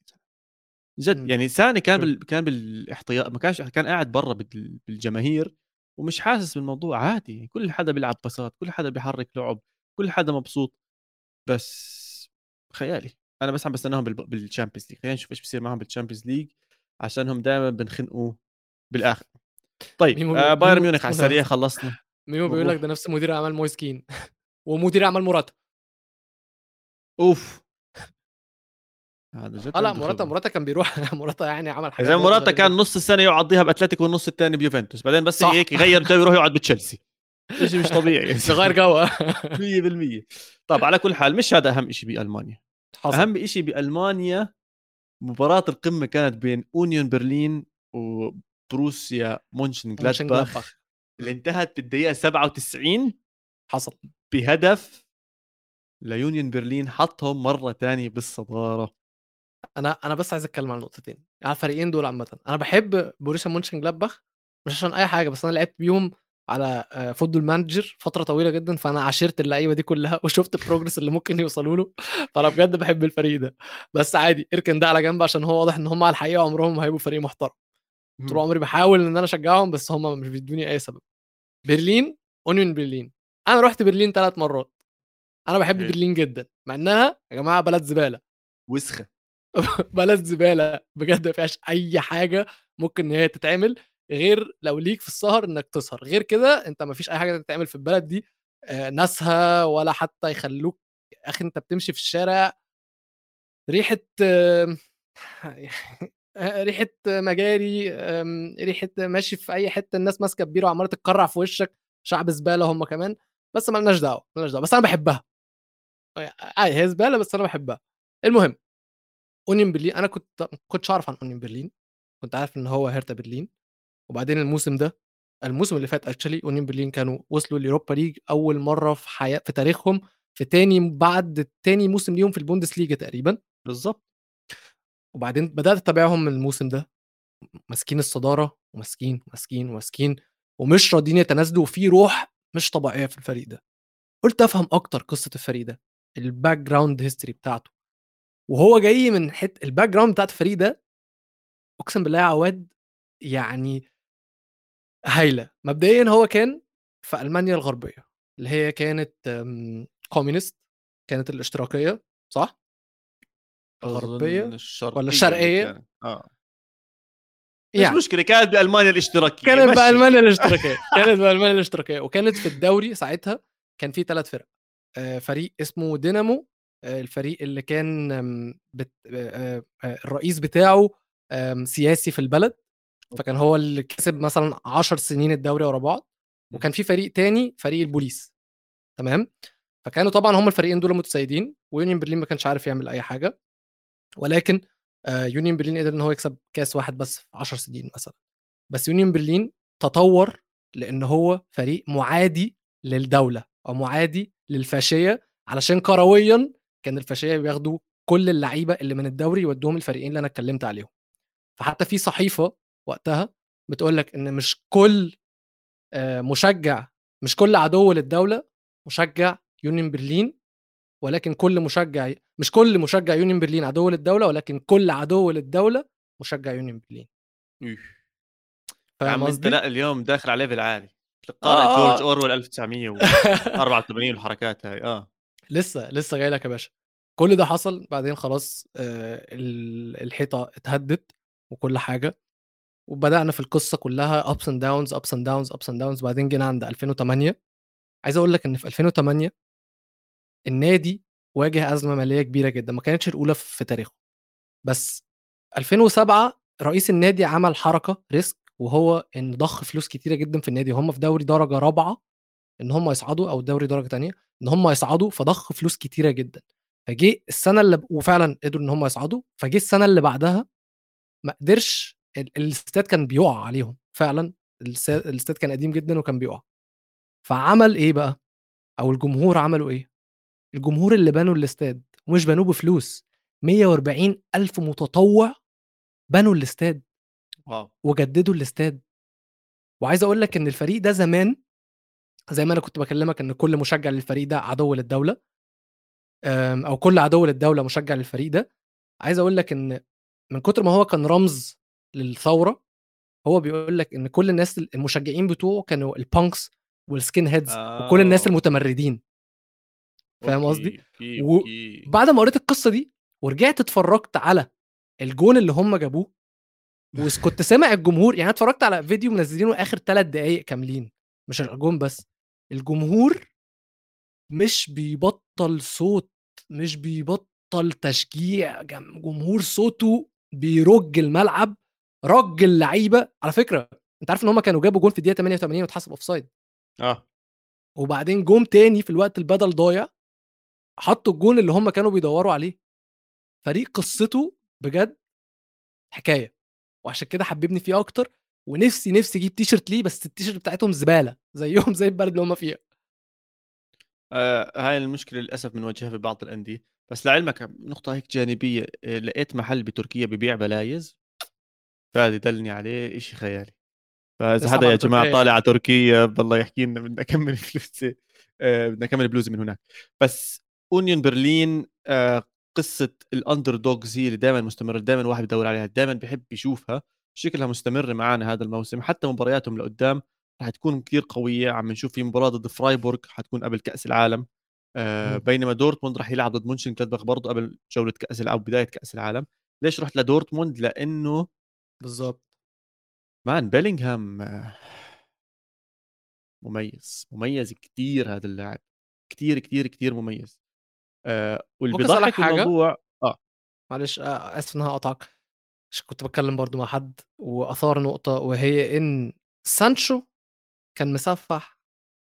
جد. يعني ساني كان. بال... كان بالاحتياط ما كانش كان قاعد برا بال... بالجماهير ومش حاسس بالموضوع عادي كل حدا بيلعب باسات كل حدا بيحرك لعب كل حدا مبسوط بس خيالي. أنا بس عم بستناهم بال Champions League خلينا نشوف إيش بصير معهم بال Champions League عشانهم دائما بنخنقوا بالآخر. طيب آه بايرن ميونخ على السريع خلصنا. ميمو بيقول لك ده نفس مدير أعمال مويسكين ومدير أعمال موراتا أوف. هذا جد آه لا موراتا موراتا كان بيروح موراتا يعني عمل حاجة زي موراتا كان نص السنة يقعديها بأتلتيكو والنص الثاني بيوفنتوس. بعدين بس صح. هيك يغير جو يروح يقعد بتشيلسي. شيء مش طبيعي. يغير جو 100% طب على كل حال مش هذا أهم شيء بألمانيا. حصل. أهم شيء بألمانيا مباراة القمة كانت بين أونيون برلين وبروسيا مونشن جلادباخ اللي انتهت بالدقيقة 97 حصل. بهدف ليونيون برلين حطهم مرة تانية بالصدارة. أنا أنا بس عايز أتكلم عن نقطتين على الفريقين دول عامة. أنا بحب بوروسيا مونشن جلادباخ مش عشان أي حاجة بس أنا لعبت بيهم على Football Manager فترة طويلة جدا فأنا عاشرت اللعيبة دي كلها وشفت ال progress اللي ممكن يوصلوا له. فأنا بجد بحب الفريق ده. بس عادي إركن ده على جنب عشان هو واضح إن هم على الحقيقة عمرهم ما هيبقوا فريق محترم. طول عمري بحاول إن أنا أشجعهم بس هم مش بيدوني أي سبب. برلين اونيون برلين. أنا رحت برلين ثلاث مرات. أنا بحب. برلين جدا. مع إنها يا جماعة بلد زبالة. وسخة. بلد زبالة. بجد ما فيهاش أي حاجة ممكن إن هي تتعمل. غير لو ليك في السهر إنك تسهر. غير كده أنت ما فيش أي حاجة تتعمل في البلد دي ناسها ولا حتى يخلوك أخي أنت بتمشي في الشارع. ريحة ريحة مجاري ريحة ماشي في أي حتة الناس ماسكة بيرو وعمالة تتكرع في وشك. شعب زبالة هم كمان. بس ما لناش دعوة مالناش دعوة. بس أنا بحبها. عادي هي زبالة بس أنا بحبها. المهم أونيون برلين أنا كنت كنتش أعرف عن أونيون برلين. كنت عارف إن هو هيرتا برلين. وبعدين الموسم ده الموسم اللي فات actually اونيون برلين كانوا وصلوا ال Europa League أول مرة في حياة في تاريخهم في تاني بعد تاني موسم ليهم في البوندسليجا تقريبا. بالظبط. وبعدين بدأت أتابعهم من الموسم ده. ماسكين الصدارة وماسكين ماسكين وماسكين ومش راضيين يتنازلوا وفي روح مش طبيعية في الفريق ده. قلت أفهم أكتر قصة الفريق ده ال background history بتاعته. وهو جاي من حتة ال background بتاعت الفريق ده أقسم بالله يا عواد يعني هايلة. مبدئيا هو كان في ألمانيا الغربية اللي هي كانت communist كانت الاشتراكية صح؟ الغربية ولا الشرقية؟ آه. يعني مش مشكلة كانت بألمانيا الاشتراكية كانت بألمانيا الاشتراكية كانت بألمانيا الاشتراكية. وكانت في الدوري ساعتها كان في ثلاث فرق آه، فريق اسمه دينامو آه، الفريق اللي كان بت... آه، الرئيس بتاعه سياسي في البلد. فكان هو اللي كسب مثلا 10 سنين الدوري ورا بعض وكان في فريق تاني فريق البوليس. تمام؟ فكانوا طبعا هم الفريقين دول متسيدين ويونيون برلين ما كانش عارف يعمل أي حاجة. ولكن آه يونيون برلين قدر إن هو يكسب كاس واحد بس في 10 سنين مثلا. بس يونيون برلين تطور لإن هو فريق معادي للدولة أو معادي للفاشية علشان كرويا كان الفاشية بياخدوا كل اللعيبة اللي من الدوري يودوهم الفريقين اللي أنا اتكلمت عليهم. فحتى في صحيفة وقتها بتقول لك إن مش كل مشجع مش كل عدو للدولة مشجع يونيون برلين ولكن كل مشجع مش كل مشجع يونيون برلين عدو للدولة ولكن كل عدو للدولة مشجع يونيون برلين. فاهم أنت لا اليوم داخل على level عالي قارئ آه. جورج أورويل 1984 والحركات هاي. آه. لسه لسه جاي لك يا باشا. كل ده حصل بعدين خلاص آه الحيطة اتهدت وكل حاجة. وبدأنا في القصة كلها ups and downs ups and downs ups and downs بعدين جينا عند 2008 عايز أقول لك إن في 2008 النادي واجه أزمة مالية كبيرة جدا ما كانتش الأولى في تاريخه. بس 2007 رئيس النادي عمل حركة ريسك وهو إن ضخ فلوس كتيرة جدا في النادي. هم في دوري درجة رابعة إن هم يصعدوا أو دوري درجة تانية إن هم يصعدوا فضخ فلوس كتيرة جدا. فجه السنة اللي وفعلا قدروا إن هم يصعدوا فجه السنة اللي بعدها ما قدرش الاستاد كان بيقع عليهم فعلا الاستاد كان قديم جدا وكان بيقع. فعمل إيه بقى؟ أو الجمهور عملوا إيه؟ الجمهور اللي بنوا الاستاد ومش بنوه بفلوس 140 ألف متطوع بنوا الاستاد واو. وجددوا الاستاد. وعايز أقول لك إن الفريق ده زمان زي ما أنا كنت بكلمك إن كل مشجع للفريق ده عدو للدولة أو كل عدو للدولة مشجع للفريق ده عايز أقول لك إن من كتر ما هو كان رمز للثورة هو بيقول لك إن كل الناس المشجعين بتوعه كانوا ال punks وال skinheads آه. وكل الناس آه. المتمردين فاهم قصدي okay، okay، و- okay. بعد ما قريت القصة دي ورجعت اتفرجت على الجون اللي هم جابوه وكنت سامع الجمهور يعني اتفرجت على فيديو منزلينه آخر ثلاث دقايق كاملين مش الجون بس الجمهور مش بيبطل صوت مش بيبطل تشجيع جم- جمهور صوته بيرج الملعب رج اللعيبه على فكرة أنت عارف إن هم كانوا جابوا جون في الدقيقة 88 واتحسب offside. آه. وبعدين جون تاني في الوقت البدل ضايع حطوا الجون اللي هم كانوا بيدوروا عليه. فريق قصته بجد حكاية وعشان كده حببني فيه أكتر ونفسي نفسي أجيب تيشرت ليه بس التيشرت بتاعتهم زبالة زيهم زي البلد اللي هم فيها. آه هاي المشكلة للأسف بنواجهها في بعض الأندية. بس لعلمك نقطة هيك جانبية آه، لقيت محل بتركيا ببيع بلايز؟ فهذا دلني عليه إشي خيالي. فإذا حدا يا جماعة. طالع على تركيا بالله يحكي لنا بدنا نكمل بلوزي آه، بدنا نكمل بلوزي من هناك. بس اونيون برلين آه، قصة ال underdogs هي اللي دائما مستمرة دائما الواحد بدور عليها دائما بيحب يشوفها. شكلها مستمر معنا هذا الموسم. حتى مبارياتهم لقدام رح تكون كثير قوية. عم نشوف في مباراة ضد فرايبورغ حتكون قبل كأس العالم. آه،. بينما دورتموند رح يلعب ضد مونشن كلادباخ برضه قبل جوله كأس العالم بداية كأس العالم. ليش رحت لدورتموند؟ لأنه بالظبط man بيلينغهام مميز مميز كثير هذا اللاعب كثير كثير كثير مميز. آه واللي بيضحك حاجة؟ الموضوع معلش آه، آسف ان أنا هقطعك عشان كنت بتكلم برضو مع حد وأثار نقطة وهي إن سانشو كان مسفح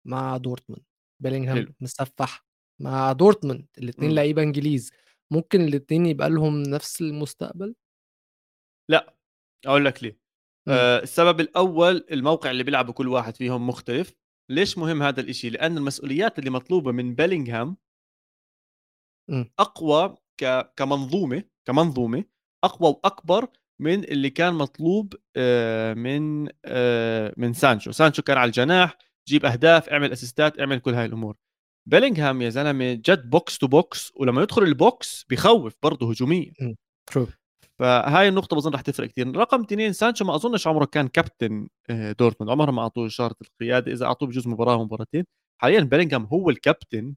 مع دورتموند. بيلينغهام. مسفح مع دورتموند. الاثنين مم. لعيبة إنجليز. ممكن الاثنين يبقى لهم نفس المستقبل؟ لأ. أقول لك ليه. آه السبب الأول الموقع اللي بيلعبوا كل واحد فيهم مختلف. ليش مهم هذا الإشي؟ لأن المسؤوليات اللي مطلوبة من بيلينغهام مم. أقوى ك... كمنظومة كمنظومة أقوى وأكبر من اللي كان مطلوب من من سانشو. سانشو كان على الجناح جيب أهداف اعمل أسيستات اعمل كل هاي الأمور. بيلينغهام يا زلمة جد box to box ولما يدخل ال box بخوف برضه هجوميا. true فهاي النقطة بظن رح تفرق كثير، رقم اثنين سانشو ما أظنش عمره كان كابتن آه، دورتموند، عمرهم ما أعطوه شارة القيادة، إذا أعطوه بجوز مباراة ومباراتين، حاليا بيلينغهام هو الكابتن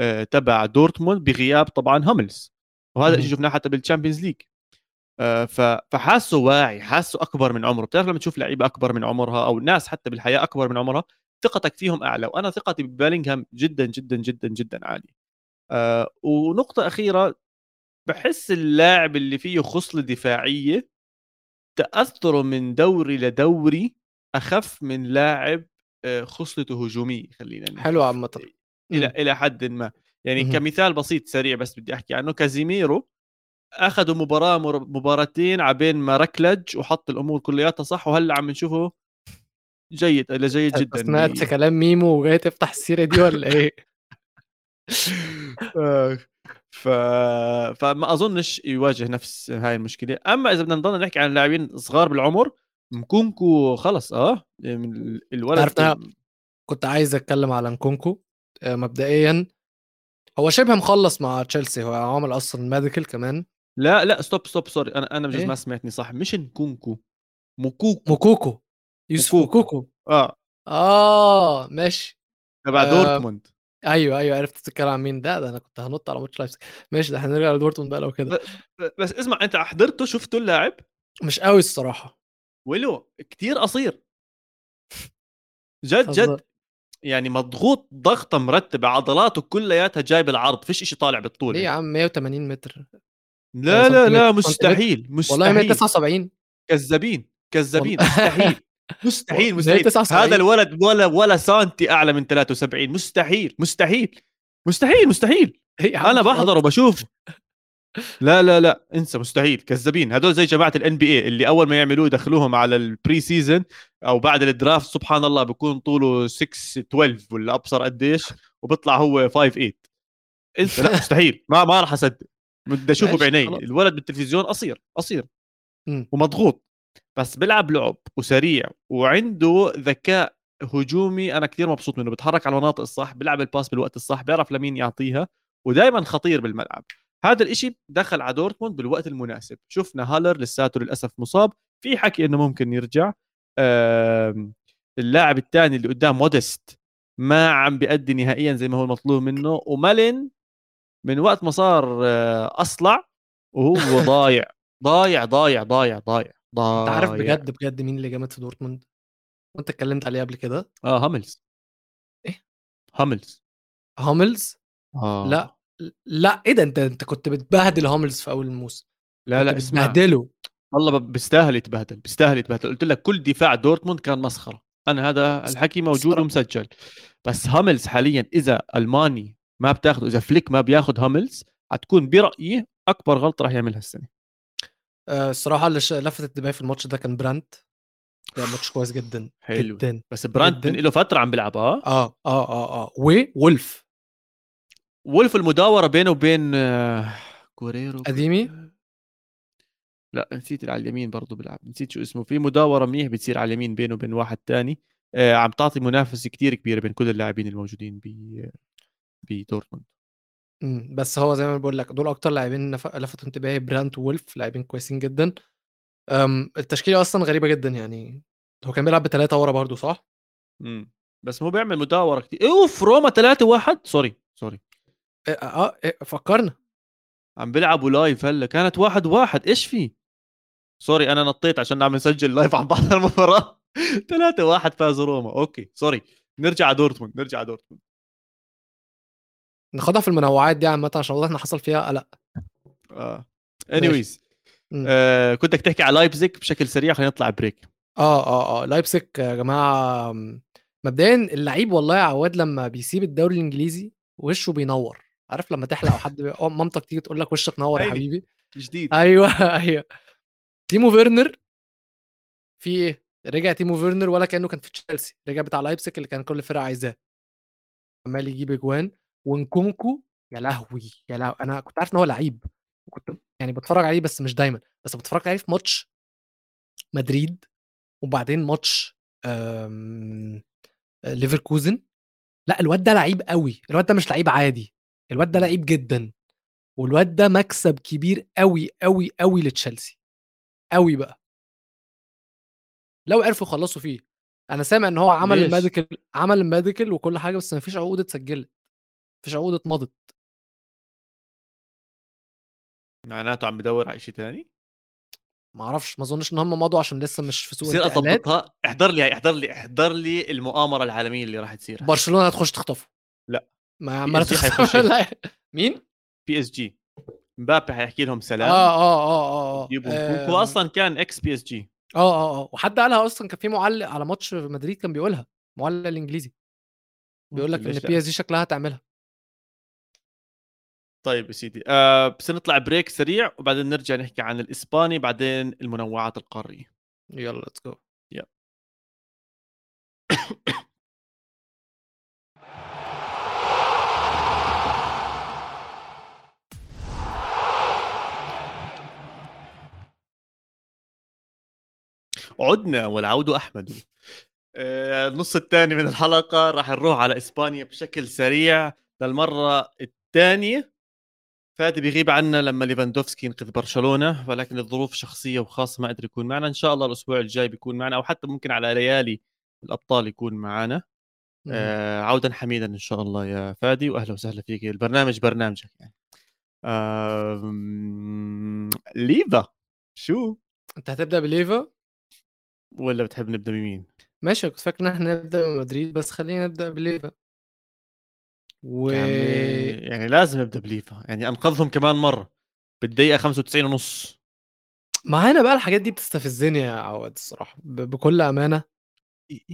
آه، تبع دورتموند بغياب طبعا هاملز، وهذا. الشيء شفناه حتى بال Champions League. آه، ف- فحاسه واعي، حاسه أكبر من عمره، بتعرف لما تشوف لعيبة أكبر من عمرها أو ناس حتى بالحياة أكبر من عمرها، ثقتك فيهم أعلى، وأنا ثقتي ببيلينغهام جدا جدا جدا جدا عالية. آه، ونقطة أخيرة بحس اللاعب اللي فيه خصلة دفاعية تأثره من دوري لدوري أخف من لاعب آه، خصلته هجومية خلينا نحكي. حلو عامة إلى مم. إلى حد ما يعني مهم. كمثال بسيط سريع بس بدي أحكي عنه كازيميرو أخذوا مباراة مر- مباراتين عبين ما ركلج وحط الأمور كلياتها صح وهلأ عم نشوفه جيد إلى جيد جدا سمعت ب- كلام ميمو وجاي تفتح السيرة دي ولا إيه؟ ف... فما أظنش يواجه نفس هاي المشكلة. أما إذا بدنا نضل نحكي عن لاعبين صغار بالعمر مكونكو خلص آه من ال- الولد عرفت أنا- كنت عايز أتكلم على نكونكو. آه، مبدئيا هو شبه مخلص مع تشيلسي هو عامل أصلا medical كمان. لا لا stop stop sorry أنا أنا بجوز إيه؟ ما سمعتني صح. مش نكونكو مكوكو موكوكو يوسف موكوكو. موكوكو. آه. آه ماشي. تبع آه، دورتموند. أيوه أيوه عرفت تتكلم عن مين ده؟ ده أنا كنت هنط على ماتش لايبزيج ماشي ده هنرجع لدورتموند بقى لو كده. ب- بس اسمع أنت حضرته شفته اللاعب؟ مش قوي الصراحة. ولو كتير قصير. جد. جد. يعني مضغوط ضغطه مرتبه عضلاته كلياتها جاي بالعرض فيش إشي طالع بالطول ليه يا عم؟ 180 متر. لا لا لا سنتيمتر- مستحيل والله مستحيل. 179 كذابين كذابين. مستحيل. مستحيل مستحيل. 79. هذا الولد ولا ولا سنتي أعلى من 73 مستحيل مستحيل مستحيل مستحيل. أنا خلاص. بحضره بشوفه لا لا لا انسى مستحيل. كذابين. هدول زي جماعة ال NBA اللي أول ما يعملوه يدخلوهم على ال pre-season أو بعد ال draft سبحان الله بيكون طوله 6 12 ولا أبصر قديش وبيطلع هو 5 8 انسى. لا مستحيل. ما ما راح أصدق. بدي أشوفه بعيني. الولد بالتلفزيون قصير قصير. ومضغوط. بس بيلعب لعب وسريع وعنده ذكاء هجومي أنا كثير مبسوط منه بيتحرك على المناطق الصح بيلعب ال pass بالوقت الصح بيعرف لمين يعطيها ودائما خطير بالملعب. هذا الإشي دخل على دورتموند بالوقت المناسب. شفنا هالر لساته للأسف مصاب. في حكي إنه ممكن يرجع. اللاعب الثاني اللي قدام مودست ما عم بيأدي نهائيا زي ما هو المطلوب منه ومالن من وقت ما صار آه، أصلع وهو ضايع. ضايع ضايع ضايع ضايع. أنت عارف بجد بجد مين اللي جامد في دورتموند؟ وأنت اتكلمت عليه قبل كده؟ آه هاملز. إيه؟ هاملز. هاملز؟ آه. لا لا إيه ده؟ أنت أنت كنت بتبهدل هاملز في أول الموسم. لا لا كنت اسمع. بتبهدله. والله ب- بيستاهل يتبهدل بيستاهل يتبهدل. قلت لك كل دفاع دورتموند كان مسخرة. أنا هذا الحكي موجود ومسجل. بس هاملز حاليا إذا ألماني ما بتاخذه إذا فليك ما بياخذ هاملز حتكون برأيي أكبر غلطة راح يعملها السنة. الصراحة اللي لفتت انتباهي في الماتش ده كان برانت. ده ماتش كويس جدا حلو. جدا بس برانت جداً. من له فترة عم بيلعب آه؟ آه آه آه آه. وولف. وولف المداورة بينه وبين آه، كوريرو قديمي لا نسيت اللي على اليمين برضه بيلعب نسيت شو اسمه. في مداورة منيح بتصير على اليمين بينه وبين واحد تاني. آه عم تعطي منافسة كتير كبيرة بين كل اللاعبين الموجودين ب بدورتموند مم، بس هو زي ما بقول لك دول أكتر لاعبين نف- لفتوا انتباهي. برانت وولف لاعبين كويسين جدا. أم التشكيلة أصلا غريبة جدا يعني. هو كان بيلعب بثلاثه ورا برضو صح؟ إمم بس هو بيعمل مداوره كتير أوف روما 3 1 sorry sorry. آه, آه إيه فكرنا. عم بيلعبوا live هلأ كانت واحد واحد إيش في؟ sorry أنا نطيت عشان عم نسجل live عن بعض المباراة. 3 1 فاز روما okay sorry. نرجع على دورتموند نرجع على دورتموند. ناخدها في المنوعات دي عامة عشان واضح إن حصل فيها قلق. آه. anyways. آه كنتك تحكي على لايبزيج بشكل سريع خلينا نطلع break آه آه آه. لايبسك يا جماعة مبدئيا اللعيب والله يا عواد لما بيسيب الدوري الإنجليزي وشه بينور. عارف لما تحلق أو حد بي... أو مامتك تيجي تقول لك وشك نور يا. حبيبي؟ جديد. أيوه أيوه. تيمو فيرنر في إيه؟ رجع تيمو فيرنر ولا كأنه كان في تشيلسي. رجع بتاع لايبسك اللي كان كل فرقة عايزاه. عمال يجيب أجوان. ونكونكو يا لهوي يا لهوي أنا كنت عارف إن هو لعيب وكنت يعني بتفرج عليه بس مش دايما بس بتفرج عليه في ماتش مدريد وبعدين ماتش آم، ليفركوزن. لأ الواد ده لعيب قوي الواد ده مش لعيب عادي الواد ده لعيب جدا والواد ده مكسب كبير قوي قوي قوي لتشيلسي قوي بقى. لو عرفوا يخلصوا فيه. أنا سامع إن هو عمل؟ ال medical عمل ال medical وكل حاجة بس مفيش عقود اتسجلت. مفيش عقود اتمضت معناته عم بدور على شيء ثاني ما أعرفش ما اظنش ان هم مضوا عشان لسه مش في سوق بصير اضبطها احضر لي احضر لي احضر لي المؤامرة العالمية اللي راح تصير برشلونة هتخش تخطفه لا. ما حيخش. لا. مين؟ PSG مبابي حيحكي لهم آه سلام آه آه آه يجيبوا آه. هو أصلا كان ex PSG آه آه آه وحد قالها أصلا كان في معلق على ماتش مدريد كان بيقولها معلق الإنجليزي بيقول لك إن؟ PSG شكلها هتعملها طيب يا سيدي. آه بس نطلع break سريع وبعدين نرجع نحكي عن الإسباني بعدين المنوعات القارية. يلا let's go عدنا والعود أحمد. آه، النص الثاني من الحلقة راح نروح على إسبانيا بشكل سريع. للمرة الثانية فادي بيغيب عنا لما ليفاندوفسكي ينقذ برشلونة ولكن الظروف شخصية وخاصة ما قدر يكون معنا. إن شاء الله الأسبوع الجاي بيكون معنا أو حتى ممكن على ليالي الأبطال يكون معنا. آه عودا حميدا إن شاء الله يا فادي واهلا وسهلا فيك. البرنامج برنامجك يعني. آه ليفا شو؟ أنت هتبدأ بليفا؟ ولا بتحب نبدأ بمين؟ ماشي كنت فاكر إن إحنا نبدأ بمدريد بس خلينا نبدأ بليفا. و يعني يعني لازم نبدا بليفا يعني أنقذهم كمان مرة بالدقيقة 95 ونص. معانا بقى الحاجات دي بتستفزني يا عواد الصراحة. بكل أمانة.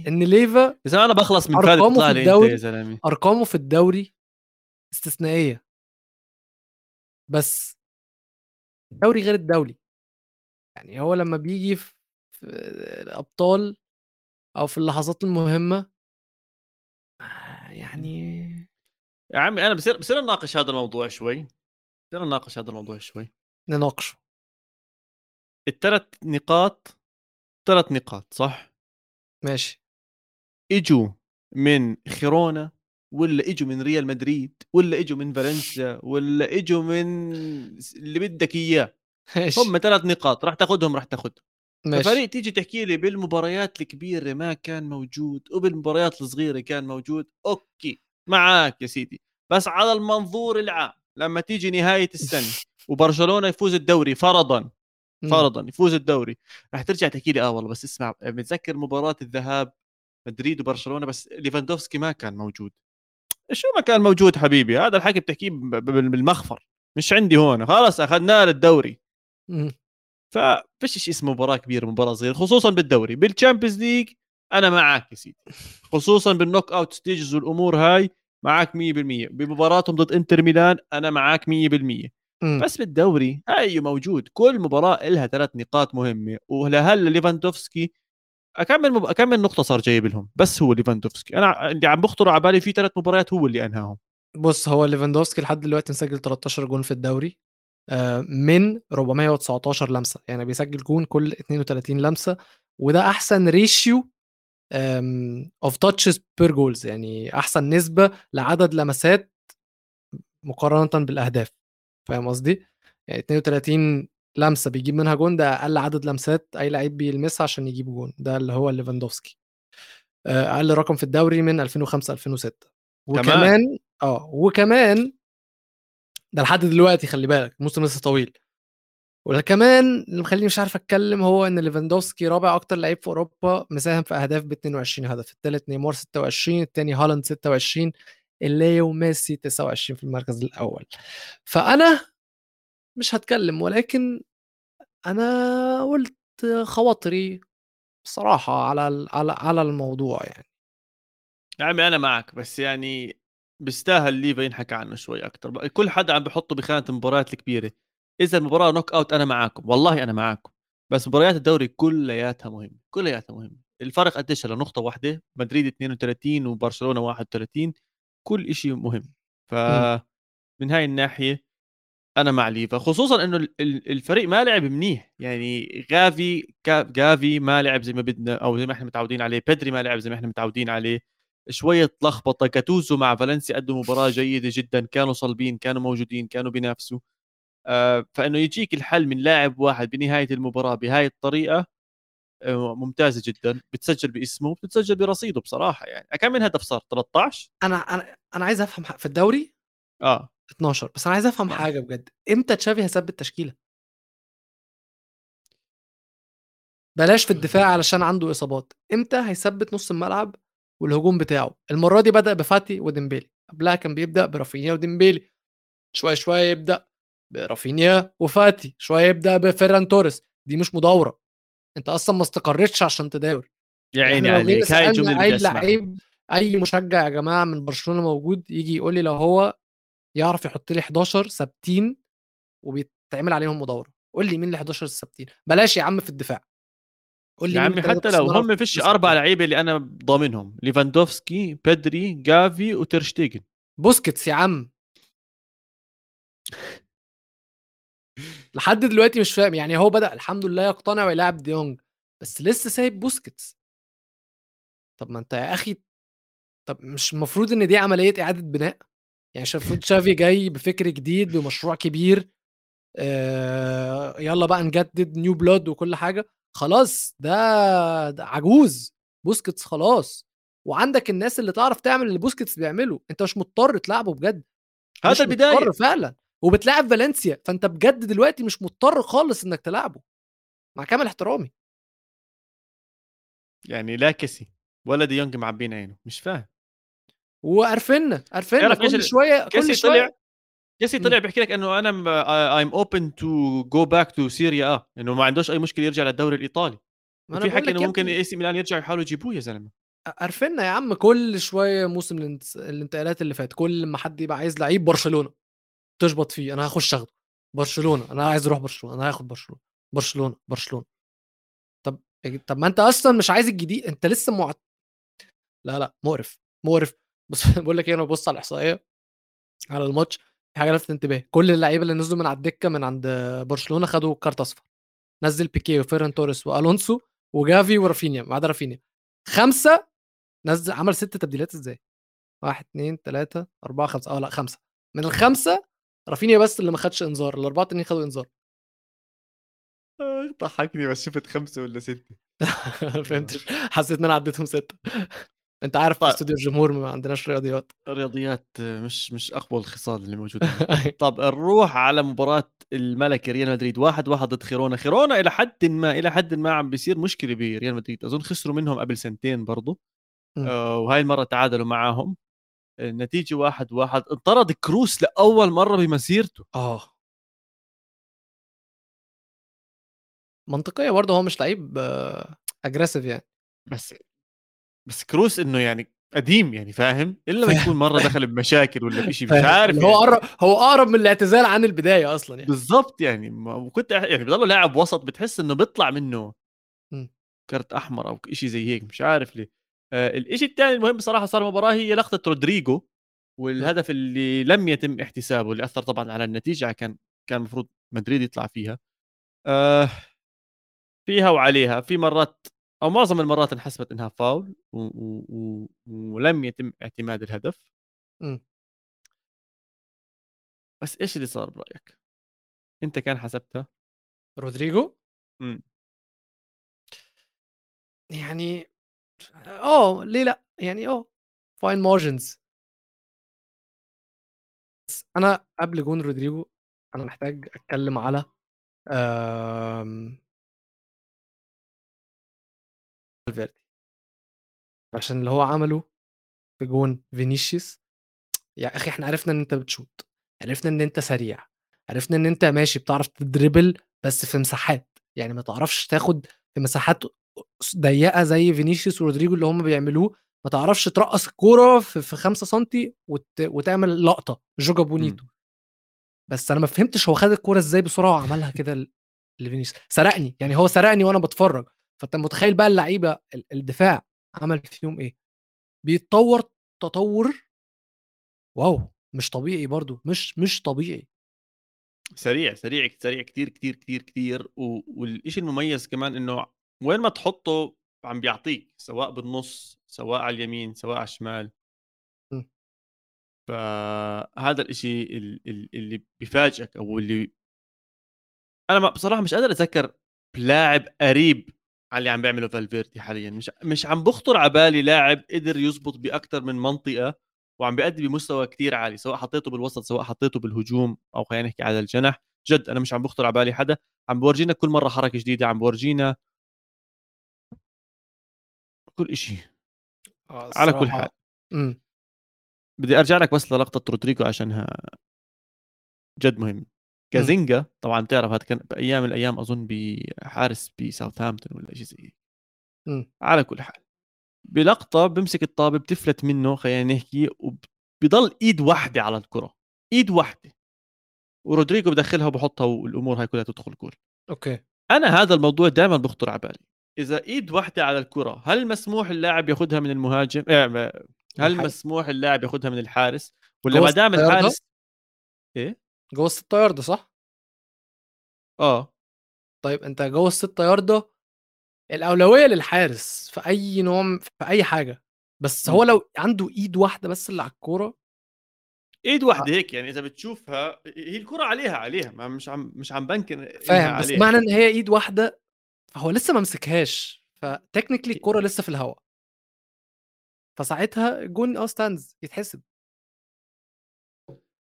إن ليفا زلمه أنا بخلص من فادي أرقامه تطلع في لي أنت الدوري يا زلمة. أرقامه في الدوري استثنائية. بس الدوري غير الدولي يعني هو لما بيجي في في الأبطال أو في اللحظات المهمة آه، يعني يا عمي أنا بصير بصير نناقش هذا الموضوع شوي. بصير نناقش هذا الموضوع شوي. نناقشه. الثلاث نقاط ثلاث نقاط صح؟ ماشي. إجوا من خيرونا ولا إجوا من ريال مدريد ولا إجوا من فالنسيا ولا إجوا من اللي بدك إياه. ماشي. هم ثلاث نقاط راح تاخذهم راح تاخذهم ماشي. ففريق تيجي تحكي لي بالمباريات الكبيرة ما كان موجود وبالمباريات الصغيرة كان موجود أوكي. معك يا سيدي. بس على المنظور العام لما تيجي نهاية السنة وبرشلونة يفوز الدوري فرضا. فرضا يفوز الدوري رح ترجع تحكي لي آه والله بس اسمع متذكر مباراة الذهاب مدريد وبرشلونة بس ليفاندوفسكي ما كان موجود. شو ما كان موجود حبيبي؟ هذا الحكي بتحكيه بالمخفر. مش عندي هون. خلاص أخذناه للدوري. ففيش شيء اسمه مباراة كبيرة مباراة صغيرة خصوصا بالدوري. بال Champions League أنا معك يا سيدي. خصوصا بال knockout stages والأمور هاي معك 100% بمباراتهم ضد إنتر ميلان أنا معك 100% مم. بس بالدوري اي موجود. كل مباراة لها ثلاث نقاط مهمة. ولهلا ليفاندوفسكي كم من مب... كم من نقطة صار جايب لهم. بس هو ليفاندوفسكي. أنا اللي عم بخطر على بالي في ثلاث مباريات هو اللي أنهاهم. بص هو ليفاندوفسكي لحد دلوقتي مسجل 13 جون في الدوري. آه، من 419 لمسة. يعني بيسجل جون كل 32 لمسة. وده أحسن ratio of touches per goals يعني أحسن نسبة لعدد لمسات مقارنة بالأهداف فاهم قصدي؟ يعني 32 لمسة بيجيب منها جون ده أقل عدد لمسات أي لعيب بيلمسها عشان يجيب جون ده اللي هو ليفاندوفسكي آه، أقل رقم في الدوري من 2005 2006 كمان. وكمان آه وكمان ده لحد دلوقتي خلي بالك الموسم لسه طويل وكمان اللي مخليني مش عارف أتكلم هو إن ليفاندوفسكي رابع أكتر لعيب في أوروبا مساهم في أهداف ب 22 هدف الثالث نيمار 26 الثاني هالاند 26 الليو ميسي 29 في المركز الأول. فأنا مش هتكلم ولكن أنا قلت خواطري بصراحة على على على الموضوع يعني. يا عمي أنا معك بس يعني بيستاهل ليفا ينحكى عنه شوي أكثر كل حدا عم بحطه بخانة المباريات الكبيرة. إذا المباراة knockout أنا معاكم. والله أنا معاكم. بس مباريات الدوري كلياتها مهمة كلياتها مهمة. الفرق قديش هلا نقطة واحدة مدريد 32 وبرشلونة 31 كل شيء مهم. ف من هاي الناحية أنا مع ليفا. خصوصا إنه ال- ال- الفريق ما لعب منيح. يعني غافي جافي ما لعب زي ما بدنا أو زي ما إحنا متعودين عليه. بيدري ما لعب زي ما إحنا متعودين عليه. شوية لخبطة. كاتوزو مع فالنسيا قدموا مباراة جيدة جدا. كانوا صلبين كانوا موجودين كانوا بينافسوا. فإنه يجيك الحل من لاعب واحد بنهاية المباراة بهاي الطريقة آه، ممتازة جدا بتسجل باسمه بتسجل برصيده بصراحة يعني. كم من هدف صار 13 أنا أنا أنا عايز أفهم في الدوري آه. 12 بس أنا عايز أفهم آه. حاجة بجد. إمتى تشافي هيثبت تشكيله بلاش في الدفاع علشان عنده إصابات. إمتى هيثبت نص الملعب والهجوم بتاعه؟ المرة دي بدأ بفاتي وديمبيلي. قبلها كان بيبدأ برافينيا وديمبيلي. شوية شوية يبدأ. برافينيا وفاتي شوية يبدأ بفيران توريس. دي مش مداوره أنت أصلا ما استقرتش عشان تداور يا عيني عليك. هاي اللي أي لعيب أي مشجع يا جماعة من برشلونة موجود يجي يقول لي لو هو يعرف يحط لي 11 ثابتين وبيتعمل عليهم مداوره قول لي مين ال 11 الثابتين بلاش يا عم في الدفاع. قول لي يا عمي التلاتة حتى لو هم فيش أربع. لعيبة اللي أنا ضامنهم. ليفاندوفسكي بيدري جافي وتير شتيجن بوسكيتس يا عم. لحد دلوقتي مش فاهم يعني هو بدأ الحمد لله يقتنع ويلاعب دي يونج بس لسه سايب بوسكيتس. طب ما انت يا أخي طب مش المفروض إن دي عملية إعادة بناء؟ يعني المفروض تشافي جاي بفكر جديد بمشروع كبير آه يلا بقى نجدد new blood وكل حاجة. خلاص ده, ده عجوز. بوسكيتس خلاص. وعندك الناس اللي تعرف تعمل اللي بوسكيتس بيعمله. انت مش مضطر تلعبه بجد. هذا البداية. مضطر فعلا. وبتلاعب فالنسيا فأنت بجد دلوقتي مش مضطر خالص إنك تلعبه مع كامل احترامي. يعني لا كيسي ولا دي يونج معبيين عينه مش فاهم. وقرفنا قرفنا كل شوية كل شوية مم. طلع بيحكي لك إنه أنا I'm open to go back to Serie A إنه ما عندوش أي مشكلة يرجع للدوري الإيطالي. بقول حكي إنه ممكن اي سي ميلان يرجعوا يحاولوا يجيبوه يا زلمة. قرفنا يا عم كل شوية موسم الانت- الانتقالات اللي فات كل ما حد يبقى عايز لعيب برشلونة. تشبط فيه أنا هخش أخده. برشلونة أنا عايز أروح برشلونة أنا هاخد برشلونة. برشلونة برشلونة. طب طب ما أنت أصلا مش عايز الجديد أنت لسه مع... لا لا مقرف مقرف. بص بقول لك إيه أنا ببص على الإحصائية على الماتش في حاجة لفتت انتباهي. كل اللعيبة اللي نزلوا من على الدكة من عند برشلونة خدوا كارت أصفر. نزل بيكيه وفيران توريس وألونسو وجافي ورافينيا ما عدا رافينيا. خمسة نزل عمل ست تبديلات إزاي؟ واحد اثنين ثلاثة أربعة خمسة. آه لا خمسة. من الخمسة رافينيا بس اللي ما خدش إنذار الأربعة التانيين خدوا إنذار. آه، ضحكني بس شفت خمسة ولا ستة. فهمت. حسيت إن أنا عديتهم ستة. أنت عارف طيب. استوديو الجمهور ما عندناش رياضيات. رياضيات مش مش أقوى الخصال اللي موجودة طب نروح على مباراة الملكي ريال مدريد واحد واحد ضد جيرونا. جيرونا إلى حد ما إلى حد ما عم بيصير مشكلة بريال مدريد. أظن خسروا منهم قبل سنتين برضو. م. آه وهاي المرة تعادلوا معاهم. النتيجه واحد واحد انطرد كروس لأول مرة بمسيرته آه منطقية برضه هو مش لعيب اجريسيف يعني بس بس كروس إنه يعني قديم يعني فاهم إلا ما. يكون مرة دخل بمشاكل ولا شيء مش فاهم. عارف اللي هو يعني. قرب هو أقرب من الاعتزال عن البداية أصلا يعني بالضبط يعني ما كنت يعني بضله لاعب وسط بتحس إنه بيطلع منه م. كرت أحمر أو شيء زي هيك مش عارف ليه آه الشيء الثاني المهم بصراحة صار المباراه هي لقطة رودريجو والهدف اللي لم يتم احتسابه اللي أثر طبعا على النتيجة كان كان المفروض مدريد يطلع فيها. آه فيها وعليها. في مرات أو معظم المرات انحسبت إنها فاول و... و... و... ولم يتم اعتماد الهدف. م. بس إيش اللي صار برأيك؟ أنت كان حسبتها رودريجو. يعني آه ليه لأ؟ يعني آه fine margins أنا قبل جون رودريجو أنا محتاج أتكلم على آم... فالفيردي. عشان اللي هو عمله في جون فينيسيوس. يا أخي إحنا عرفنا إن أنت بتشوت عرفنا إن أنت سريع عرفنا إن أنت ماشي بتعرف تدربل بس في مساحات. يعني ما تعرفش تاخد في مساحات ضيقة زي فينيسيوس ورودريجو اللي هم بيعملوه ما تعرفش ترقص الكورة في, في 5 سم وت... وتعمل لقطة joga bonito. بس أنا ما فهمتش هو خد الكورة إزاي بسرعة وعملها كده لفينيسيوس. سرقني يعني هو سرقني وأنا بتفرج فأنت متخيل بقى اللعيبة ال- الدفاع عمل فيهم إيه؟ بيتطور تطور واو مش طبيعي برضو مش مش طبيعي. سريع سريع سريع كتير كتير كتير كتير. والشيء المميز كمان إنه وين ما تحطه عم بيعطيك سواء بالنص سواء على اليمين سواء على الشمال. م. فهذا الإشي ال- ال- اللي بيفاجئك أو اللي أنا بصراحة مش قادر أتذكر لاعب قريب على اللي عم بيعمله فالفيردي حاليا. مش مش عم بخطر على بالي لاعب قدر يزبط باكثر من منطقة وعم بيأدي بمستوى كتير عالي سواء حطيته بالوسط سواء حطيته بالهجوم أو خلينا نحكي على الجناح. جد أنا مش عم بخطر على بالي حدا. عم بورجينا كل مرة حركة جديدة عم بورجينا كل شيء آه على كل حال. إمم. بدي أرجع لك بس للقطة رودريجو عشانها جد مهم. كازينجا طبعا بتعرف هذا كان بأيام الأيام أظن بحارس بساوثهامبتون ولا شيء زي هيك. إمم. على كل حال. بلقطة بمسك الطابة بتفلت منه خلينا نحكي وبضل إيد واحدة على الكرة. إيد واحدة. ورودريجو بدخلها وبحطها والأمور هاي كلها تدخل جول أوكي. أنا هذا الموضوع دائما بخطر على بالي. إذا إيد واحدة على الكرة هل مسموح اللاعب ياخذها من المهاجم ما- هل. مسموح اللاعب ياخذها من الحارس ولا ما دام؟ الحارس إيه جوه الستة ياردة صح؟ آه طيب أنت جوه الستة ياردة الأولوية للحارس في أي نوع في أي حاجة بس. هو لو عنده إيد واحدة بس اللي على الكورة إيد واحدة هيك يعني إذا بتشوفها هي الكرة عليها عليها ما مش عم مش عم بنكر إنها فاهم بس. معنى إن هي إيد واحدة فهو لسه ما مسكهاش فتكنيكلي الكورة لسه في الهواء فساعتها الجون آه stands يتحسب.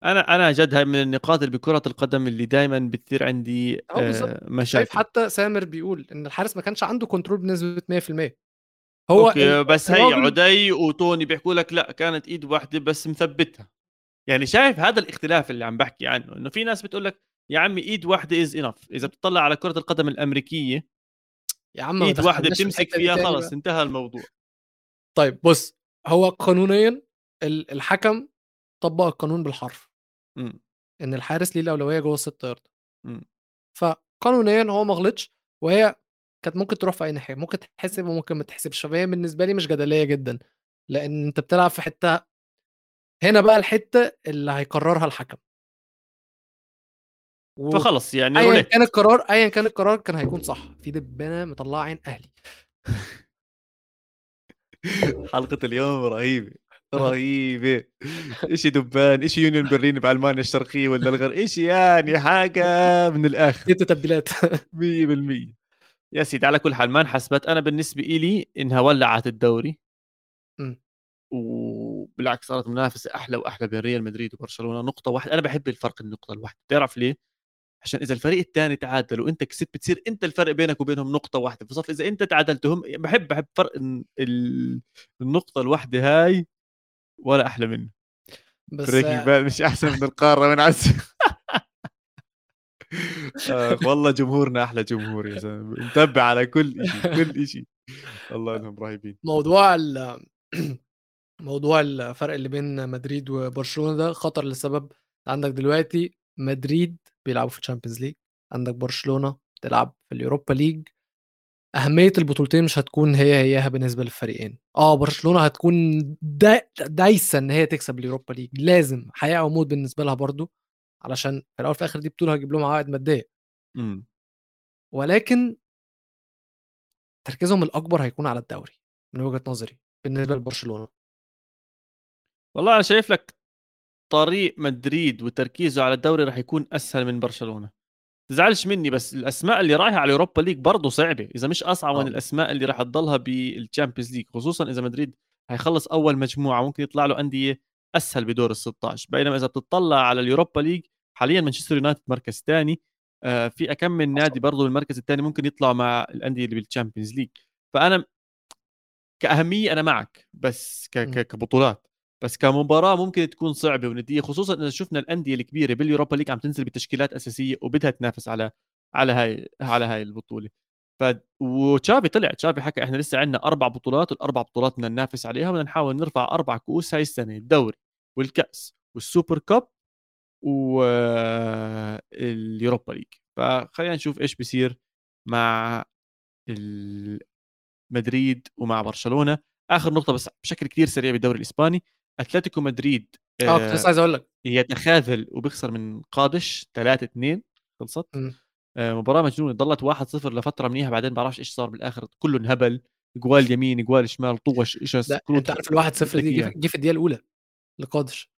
أنا أنا جد هاي من النقاط اللي بكرة القدم اللي دائما بتصير عندي. آه شايف مشاكل. حتى سامر بيقول إن الحارس ما كانش عنده control بنسبة 100% هو okay ال- بس هي عدي وتوني بيحكوا لك لا كانت إيد واحدة بس مثبتها. يعني شايف هذا الاختلاف اللي عم بحكي عنه إنه في ناس بتقول لك يا عمي إيد واحدة is enough إذا بتطلع على كرة القدم الأمريكية يا عم إيد واحدة بتمسك فيها خلص. انتهى الموضوع طيب بص هو قانونيا ال- الحكم طبق القانون بالحرف مم. إن الحارس ليه الأولوية جوه الست يارده مم. فقانونيا هو ما غلطش وهي كانت ممكن تروح في أي ناحية ممكن تتحسب وممكن ما تتحسبش فهي بالنسبة لي مش جدلية جدا لأن أنت بتلعب في حتة هنا بقى الحتة اللي هيقررها الحكم و- فخلص يعني ايا كان القرار ايا كان القرار كان هيكون صح. في دبانة مطلعة عين أهلي. حلقة اليوم رهيبة رهيبة. إشي دبان إشي يونيون برلين بالمانيا الشرقية ولا الغرب إشي يعني حاجة من الآخر. ست تبديلات. 100% يا سيدي على كل حال ما انحسبت. أنا بالنسبة إلي إنها ولعت الدوري. م. وبالعكس صارت منافسة أحلى وأحلى بين ريال مدريد وبرشلونة. نقطة واحدة أنا بحب الفرق النقطة الواحدة. بتعرف ليه؟ عشان إذا الفريق الثاني تعادل وأنت كسبت بتصير أنت الفرق بينك وبينهم نقطة واحدة. فصف إذا أنت تعادلتهم بحب بحب فرق النقطة الواحدة هاي ولا أحلى منه. بس مش أحسن من القارة من عز آه والله جمهورنا أحلى جمهور يا زلمة. متبع على كل شيء كل شيء الله انهم رهيبين موضوع موضوع الفرق اللي بين مدريد وبرشلونة ده خطر لسبب عندك دلوقتي. مدريد بيلعبوا في ال Champions League عندك برشلونة تلعب في ال Europa League. أهمية البطولتين مش هتكون هي هياها بالنسبة للفريقين. آه برشلونة هتكون دايسة إن هي تكسب ال Europa League. لازم حياة أو موت بالنسبة لها برضو علشان في الأول في الآخر دي بطولة هتجيب لهم عوائد مادية. امم. ولكن تركيزهم الأكبر هيكون على الدوري من وجهة نظري بالنسبة لبرشلونة. والله أنا شايف لك طريق مدريد وتركيزه على الدوري راح يكون أسهل من برشلونة. تزعلش مني بس الأسماء اللي رايحة على Europa League برضه صعبة. إذا مش أصعب من الأسماء اللي راح تضلها بال Champions League خصوصا إذا مدريد هيخلص أول مجموعة ممكن يطلع له أندية أسهل بدور ال 16 بينما إذا بتطلع على ال Europa League حاليا مانشستر يونايتد مركز ثاني آه في أكم من نادي برضه بالمركز الثاني ممكن يطلعوا مع الأندية اللي بال Champions League فأنا كأهمية أنا معك بس كبطولات. بس كمباراة ممكن تكون صعبة وندية خصوصا إذا شفنا الأندية الكبيرة بال Europa League عم تنزل بتشكيلات أساسية وبدها تنافس على على هاي على هاي البطولة. ف وتشافي طلع تشافي حكى إحنا لسه عندنا أربع بطولات الأربع بطولات بدنا ننافس عليها بدنا نحاول نرفع أربع كؤوس هاي السنة الدوري والكأس وال Super Cup وال Europa ليج. فخلينا نشوف إيش بصير مع مدريد ومع برشلونة. آخر نقطة بس بشكل كثير سريع بالدوري الإسباني. أتلتيكو مدريد آه كنت لسه عايز أقول لك يتخاذل وبيخسر من قادش 3 2 خلصت؟ آه مباراة مجنونة ضلت 1 0 لفترة منيحه بعدين ما بعرفش إيش صار بالآخر كله انهبل جوال يمين جوال شمال طوش إيش أنت عارف ال 1 0 دي جه في الدقيقة الأولى لقادش.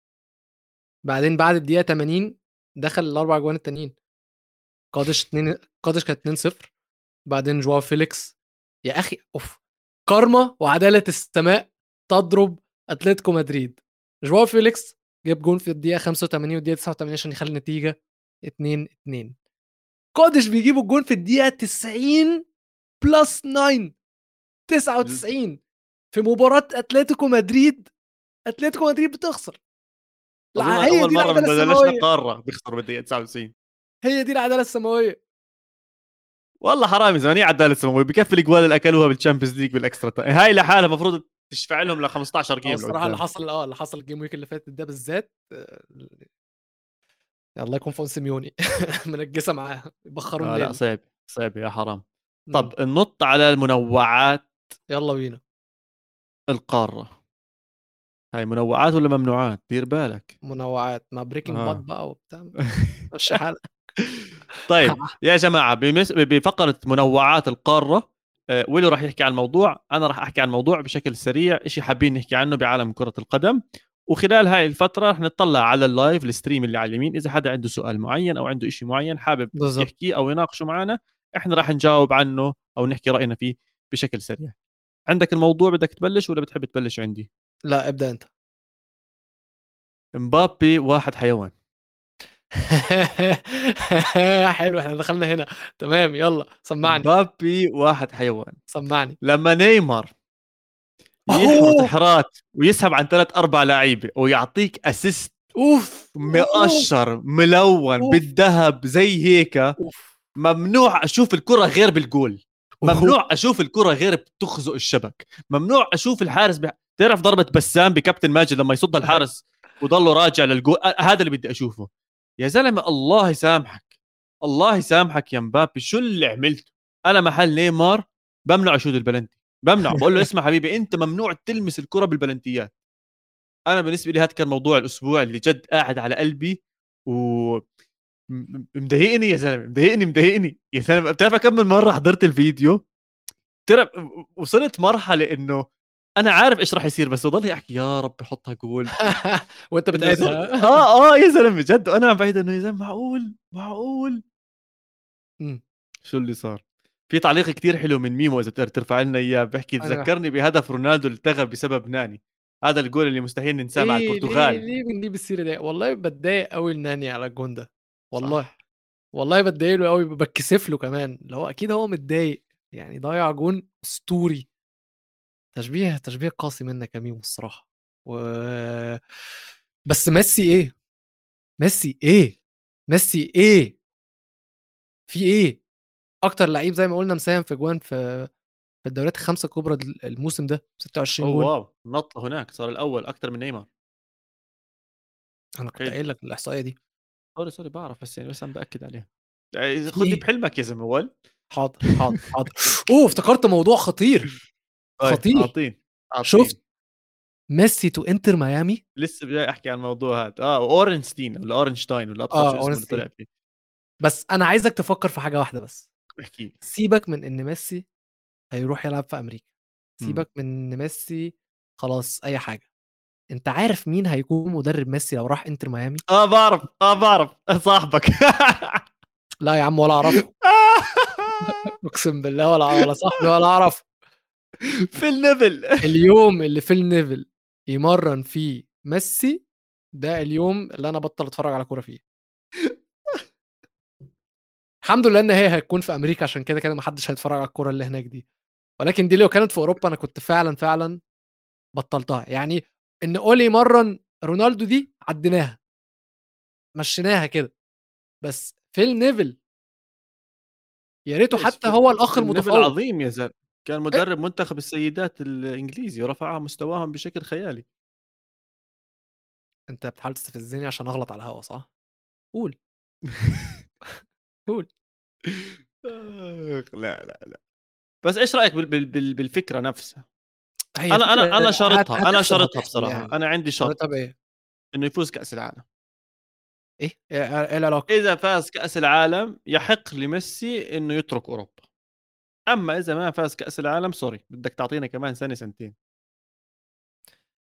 بعدين بعد الدقيقة 80 دخل الأربع جوان التانيين. قادش 2 قادش كانت 2 0 بعدين جواو فيليكس. يا أخي أوف كارما وعدالة السماء تضرب أتلتيكو مدريد. جواو فيليكس جاب جون في الدقيقة 85 والدقيقة 89 عشان يخلي النتيجة 2 2 قادش بيجيبوا الجون في الدقيقة 90 plus 9 99 في مباراة أتلتيكو مدريد أتلتيكو مدريد بتخسر. هي اول مرة من بلشنا قاره بيخسروا بالدقيقه 99 هي دي العدالة السماوية. والله حرامي زمان عدالة السماوية. بكفي الإجوال اللي أكلوها بال Champions League بال extra هاي لحالها المفروض تشفع لهم ل 15 game الصراحة اللي حصل آه اللي حصل ال game week اللي فاتت ده بالذات آه، الله يكون في عون سيميوني. منجسه معاه يبخروا آه لا صعب صعب يا حرام. طب ننط على المنوعات. يلا بينا. القارة. هاي منوعات ولا ممنوعات؟ دير بالك. منوعات. ما breaking آه. bad بقى وبتاع. مشي حالك. طيب يا جماعة بفقرة منوعات القارة ويلو راح يحكي عن الموضوع؟ أنا راح أحكي عن الموضوع بشكل سريع شيء حابين نحكي عنه بعالم كرة القدم. وخلال هاي الفترة رح نطلع على ال live ال stream اللي على اليمين. إذا حدا عنده سؤال معين أو عنده شيء معين حابب بالزبط. يحكيه أو يناقشه معنا إحنا راح نجاوب عنه أو نحكي رأينا فيه بشكل سريع. عندك الموضوع بدك تبلش ولا بتحب تبلش عندي؟ لا ابدأ أنت. مبابي واحد حيوان. حلو إحنا دخلنا هنا. تمام يلا سمعني. مبابي واحد حيوان. سمعني. لما نيمار يحرط حرات ويسحب عن ثلاث أربع لعيبة ويعطيك assist أوف! مقشر ملون أوف. بالذهب زي هيك أوف. ممنوع أشوف الكرة غير بالجول. ممنوع أشوف الكرة غير بتخزق الشبك. ممنوع أشوف الحارس بح... تعرف ضربة بسام بكابتن ماجد لما يصد الحارس وضله راجع للجول؟ هذا اللي بدي أشوفه. يا زلمة الله يسامحك الله يسامحك يا مبابي. شو اللي عملته؟ أنا محل نيمار بمنع يشوت البلنتي بمنع. بقول له اسمع حبيبي أنت ممنوع تلمس الكرة بالبلنتيات. أنا بالنسبة لي هذا كان موضوع الأسبوع اللي جد قاعد على قلبي و مضايقني يا زلمة مضايقني مضايقني. يا زلمة بتعرف كم من مرة حضرت الفيديو؟ ترى وصلت مرحلة إنه أنا عارف إيش راح يصير بس بضل أحكي يا رب حطها جول وأنت بتعيدها. آه آه يا زلمه جد وأنا عم بعيد إنه يا زلمه معقول؟ معقول؟ مم. شو اللي صار؟ في تعليق كتير حلو من ميمو إذا بتقدر ترفع لنا إياه بحكي أنا- تذكرني بهدف رونالدو اللي التغى بسبب ناني. هذا الجول اللي مستحيل ننساه مع ليه- البرتغال. ليه ليه بنجيب السيره دي؟ والله بتضايق قوي الناني على الجون ده. والله. صح. والله بتضايق له قوي بتكسف له كمان. اللي هو أكيد هو متضايق. يعني ضيع جون أسطوري. تشبيه تشبيه قاسي منك يا ميمو الصراحة. و بس ميسي إيه؟ ميسي إيه؟ ميسي إيه؟ في إيه؟ أكتر لعيب زي ما قلنا مساهم في جوان في في الدوريات الخمسة الكبرى الموسم ده 26 أوه جون. wow نط هناك صار الأول أكثر من نيمار. أنا كنت. قايل لك الإحصائية دي. sorry sorry بعرف بس يعني بس عم باكد عليها. خذ إيه؟ بحلمك يا زلمه حاضر حاضر حاضر. أوه افتكرت موضوع خطير. خطير. اعطين شفت ميسي to إنتر ميامي؟ لسه بدي أحكي عن الموضوع هذا. آه أورنستين ولا اورنشتاين ولا. طلع فيه. بس أنا عايزك تفكر في حاجة واحدة بس. أحكي. سيبك من إن ميسي هيروح يلعب في أمريكا. مم. سيبك من إن ميسي خلاص أي حاجة. أنت عارف مين هيكون مدرب ميسي لو راح إنتر ميامي؟ آه بعرف آه بعرف. صاحبك. لا يا عم ولا أعرفه. أقسم بالله ولا ولا صاحبي ولا اعرف فيل نيفل اليوم اللي فيل نيفل يمرن فيه ميسي ده اليوم اللي أنا بطل أتفرج على كورة فيه. الحمد لله إن هي هتكون في أمريكا عشان كده كده محدش هيتفرج على الكورة اللي هناك دي. ولكن دي لو كانت في أوروبا أنا كنت فعلا فعلا بطلتها. يعني إن أولي يمرن رونالدو دي عديناها. مشيناها كده. بس فيل نيفل يا ريته حتى هو الأخ المتفوق. عظيم يا زلمة. كان مدرب منتخب السيدات الإنجليزي ورفع مستواهم بشكل خيالي أنت بتحاول تستفزني عشان أغلط على الهوا صح؟ قول قول آخ، لا لا لا بس إيش رأيك بال- بال- بال- بالفكرة نفسها أنا أنا أنا شرطها أنا شرطها بصراحة يعني. أنا عندي شرط بايه؟ إنه يفوز كأس العالم إيه؟ إيه إيه العلاقة؟ إذا فاز كأس العالم يحق لميسي إنه يترك أوروبا أما إذا ما فاز كأس العالم سوري بدك تعطينا كمان سنة سنتين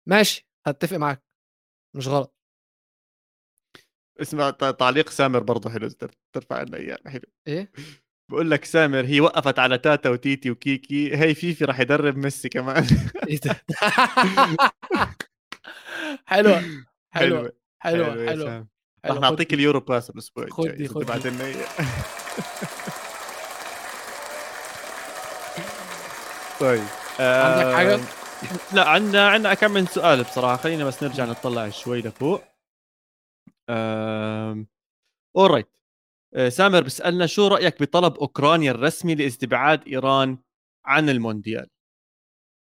ماشي هتفق معاك مش غلط اسمع تعليق سامر برضه حلو تر- ترفع لنا إياه حلو إيه؟ بقول لك سامر هي وقفت على تاتا وتيتي وكيكي هي فيفي راح يدرب ميسي كمان إيه ده؟ حلوة حلوة حلوة حلوة. رح نعطيك. اليورو باس الأسبوع خد الجاي دي، إذا خد طيب. عندك حاجة؟ آم، لا عندنا عندنا كم من سؤال بصراحة. خلينا بس نرجع نطلع شوي لفوق. alright سامر بيسالنا شو رأيك بطلب أوكرانيا الرسمي لاستبعاد إيران عن المونديال؟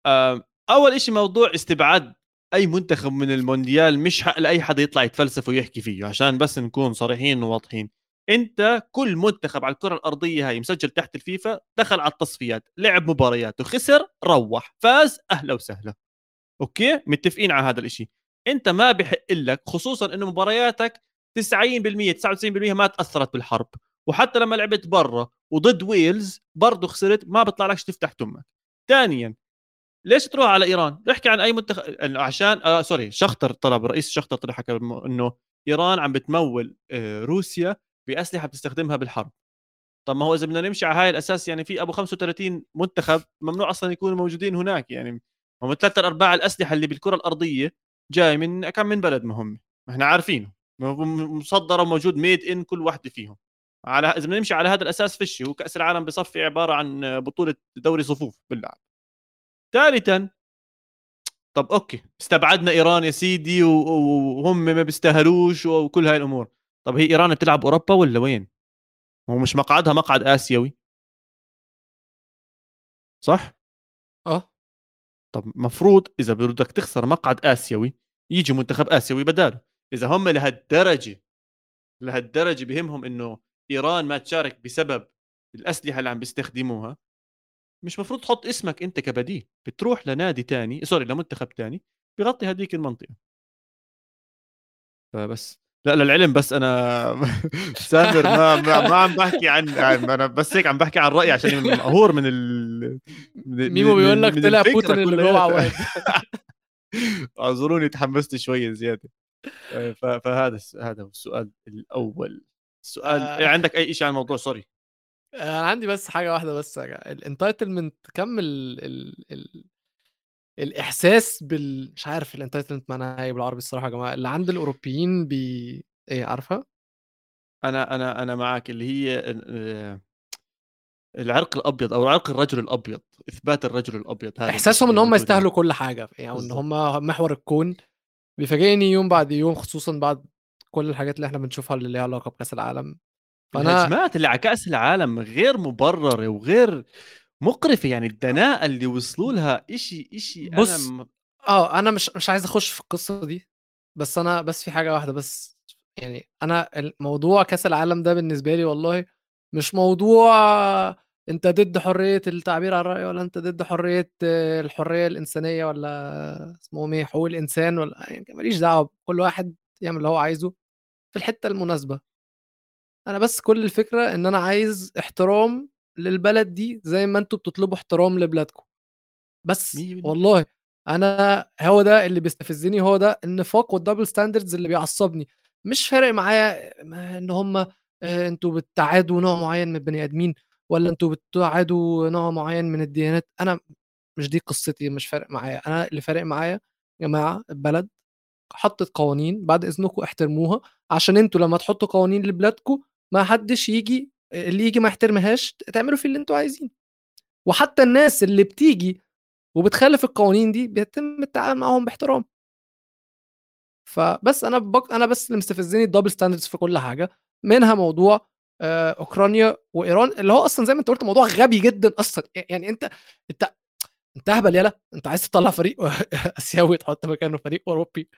آم، أول شيء موضوع استبعاد أي منتخب من المونديال مش حق لأي حدا يطلع يتفلسف ويحكي فيه عشان بس نكون صريحين وواضحين. أنت كل منتخب على الكرة الأرضية هاي مسجل تحت الفيفا دخل على التصفيات لعب مباريات وخسر روح فاز أهلا وسهلا. okay؟ متفقين على هذا الإشي. أنت ما بحق لك خصوصا إنه مبارياتك 90% 99% ما تأثرت بالحرب. وحتى لما لعبت برا وضد ويلز برضه خسرت ما بيطلع لكش تفتح تمك. ثانيا ليش تروح على إيران؟ احكي عن أي منتخب عشان آه sorry شختر طلب رئيس شختر طلع حكى إنه إيران عم بتمول آه روسيا باسلحه بتستخدمها بالحرب. طب ما هو إذا بدنا نمشي على هاي الأساس يعني في أبو 35 منتخب ممنوع أصلا يكونوا موجودين هناك يعني. هم ثلاث أرباع الأسلحة اللي بالكرة الأرضية جاي من كم من بلد ما هم. ما إحنا عارفينه مصدره وموجود made in كل واحدة فيهم. على إذا بدنا نمشي على هذا الأساس فيش هو كأس العالم بصفي عبارة عن بطولة دوري صفوف باللعب ثالثا طب okay استبعدنا إيران يا سيدي وهم ما بيستاهلوش وكل هاي الأمور. طب هي إيران بتلعب أوروبا ولا وين؟ هو مش مقعدها مقعد آسيوي. صح؟ آه. طب مفروض إذا بدك تخسر مقعد آسيوي يجي منتخب آسيوي بداله. إذا هم لهالدرجة لهالدرجة بهمهم إنه إيران ما تشارك بسبب الأسلحة اللي عم بيستخدموها مش مفروض تحط اسمك أنت كبديل. بتروح لنادي تاني سوري لمنتخب تاني بغطي هذيك المنطقة. فبس. لا للعلم بس أنا سامر ما ما, ما عم بحكي عن أنا بس هيك عم بحكي عن رأيي عشان مقهور من ال من ميمو بيقول لك طلع بوتين اللي جوه عواد. اعذروني تحمست شوية زيادة. آه، فهذا هذا هو السؤال الأول. السؤال آه. عندك أي شيء عن الموضوع؟ sorry أنا عندي بس حاجة واحدة بس ال entitlement كم ال... ال... ال... الإحساس بال مش عارف ال entitlement معناها إيه بالعربي الصراحة يا جماعة اللي عند الأوروبيين بي إيه عارفه أنا أنا أنا معك اللي هي آه، العرق الأبيض أو عرق الرجل الأبيض إثبات الرجل الأبيض هذا إحساسهم إن هم يستاهلوا كل حاجة يعني إن هم محور الكون بيفاجئني يوم بعد يوم خصوصا بعد كل الحاجات اللي إحنا بنشوفها اللي ليها علاقة بكأس العالم. فأنا الهجمات اللي على كأس العالم غير مبررة وغير مقرفة يعني الدناءة اللي وصلوا لها شيء شيء بص أنا م... آه أنا مش مش عايز أخش في القصة دي بس أنا بس في حاجة واحدة بس يعني أنا الموضوع كأس العالم ده بالنسبة لي والله مش موضوع أنت ضد حرية التعبير عن الراي ولا أنت ضد حرية الحرية الإنسانية ولا اسمهم إيه حقوق الإنسان ولا يعني ماليش دعوة كل واحد يعمل اللي هو عايزه في الحتة المناسبة. أنا بس كل الفكرة إن أنا عايز احترام للبلد دي زي ما أنتم بتطلبوا احترام لبلادكم. بس والله أنا هو ده اللي بيستفزني هو ده النفاق والدبل ستاندردز اللي بيعصبني. مش فارق معايا إن هم آه، أنتوا بتعادوا نوع معين من البني آدمين ولا أنتوا بتعادوا نوع معين من الديانات. أنا مش دي قصتي مش فارق معايا. أنا اللي فارق معايا يا جماعة البلد حطت قوانين بعد إذنكم احترموها عشان أنتوا لما تحطوا قوانين لبلادكم ما حدش يجي اللي يجي ما يحترمهاش تعملوا فيه اللي أنتوا عايزينه. وحتى الناس اللي بتيجي وبتخالف القوانين دي بيتم التعامل معاهم باحترام. فبس أنا بك... أنا بس اللي مستفزني ال double standards في كل حاجة منها موضوع آه، أوكرانيا وإيران اللي هو أصلا زي ما أنت قلت موضوع غبي جدا أصلا. يعني أنت أنت أنت أهبل يلا أنت عايز تطلع فريق آسيوي تحط مكانه فريق أوروبي.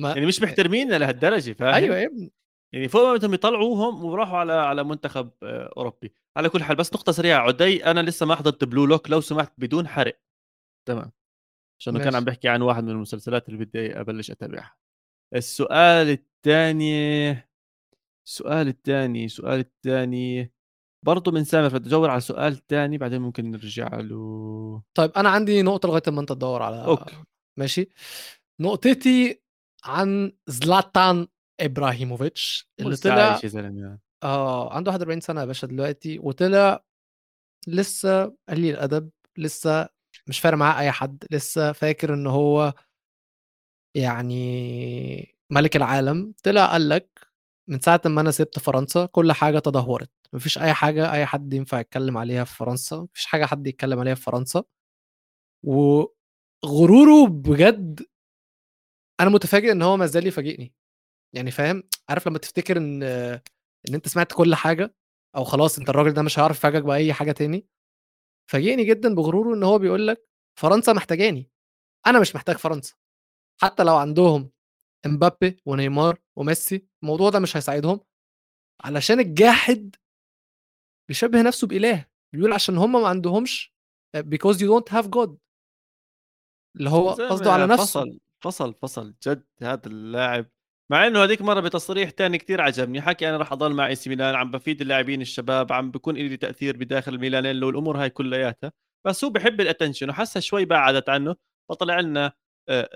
ما يعني مش محترمين لهالدرجة فاهم؟ أيوه يا ابني. يعني فوق ما بدهم يطلعوهم وراحوا على على منتخب آه، أوروبي. على كل حال بس نقطة سريعة. عدي أنا لسه ما حضرت Blue Lock لو سمحت بدون حرق. تمام. عشان كان عم بحكي عن واحد من المسلسلات اللي بدي أبلش أتابعها. السؤال الثاني السؤال الثاني السؤال الثاني. برضه من سامر فتدور على سؤال ثاني بعدين ممكن نرجع له. طيب أنا عندي نقطة لغاية ما أنت تدور على أوكي. ماشي. نقطتي عن زلاتان إبراهيموفيتش اللي طلع زلمة آه. عنده 41 سنة يا باشا دلوقتي وطلع لسه قليل الأدب لسه مش فارق معاه أي حد لسه فاكر إن هو يعني ملك العالم. طلع قال لك من ساعة ما أنا سِبت فرنسا كل حاجة تدهورت، ما فيش أي حاجة أي حد ينفع يتكلم عليها في فرنسا، ما فيش حاجة حد يتكلم عليها في فرنسا. وغروره بجد أنا متفاجئ إن هو ما زال يفاجئني، يعني فاهم؟ عارف لمّا تفتكر إن إن أنت سمعت كل حاجة أو خلاص أنت الراجل ده مش هيعرف يفاجئك بأي حاجة تاني، فاجئني جدًا بغروره إن هو بيقول لك فرنسا محتاجاني، أنا مش محتاج فرنسا، حتى لو عندهم إمبابي ونيمار وميسي الموضوع ده مش هيساعدهم. علشان الجاحد بيشبه نفسه بإله. بيقول عشان هم ما عندهمش because you don't have God. اللي هو قصده على نفسه. فصل فصل فصل جد هذا اللاعب. مع إنه هذيك مرة بتصريح تاني كتير عجبني حكي أنا راح أضل مع AC Milan عم بفيد اللاعبين الشباب عم بكون لي تأثير بداخل ميلانيلو والامور هاي كلياتها. بس هو بحب ال attention وحسها شوي بعدت عنه فطلع لنا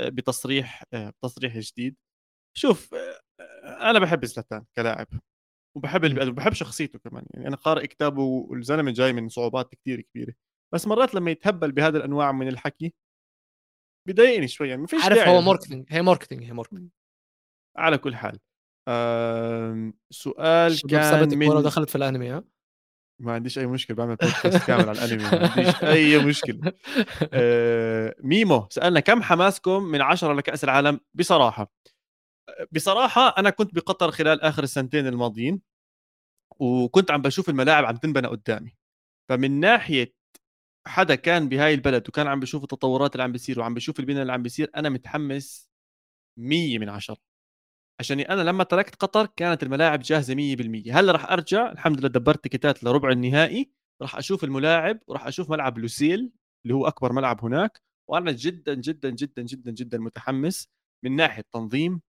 بتصريح تصريح جديد. شوف أنا بحب زلاتان كلاعب وبحب اللي. بحب شخصيته كمان. يعني أنا قارئ كتابه والزلمة جاي من صعوبات كثير كبيرة. بس مرات لما يتهبل بهذا الأنواع من الحكي بضايقني شوي. يعني ما فيش عارف هو marketing هي marketing هي marketing على كل حال. آه سؤال كان من دخلت في الأنمي ها؟ ما عنديش أي مشكلة بعمل بودكاست كامل على الأنمي ما عنديش أي مشكلة. آه ميمو سألنا كم حماسكم من عشرة لكأس العالم؟ بصراحة بصراحة أنا كنت بقطر خلال آخر السنتين الماضيين وكنت عم بشوف الملاعب عم تنبنى قدامي. فمن ناحية حدا كان بهاي البلد وكان عم بشوف التطورات اللي عم بيصير وعم بشوف البناء اللي عم بيصير أنا متحمس مية من عشرة. عشان أنا لما تركت قطر كانت الملاعب جاهزة 100% هلأ راح أرجع الحمد لله دبرت تيكتات لربع النهائي. راح أشوف الملاعب وراح أشوف ملعب لوسيل اللي هو أكبر ملعب هناك. وأنا جدا جدا جدا جدا جدا متحمس من ناحية تنظيم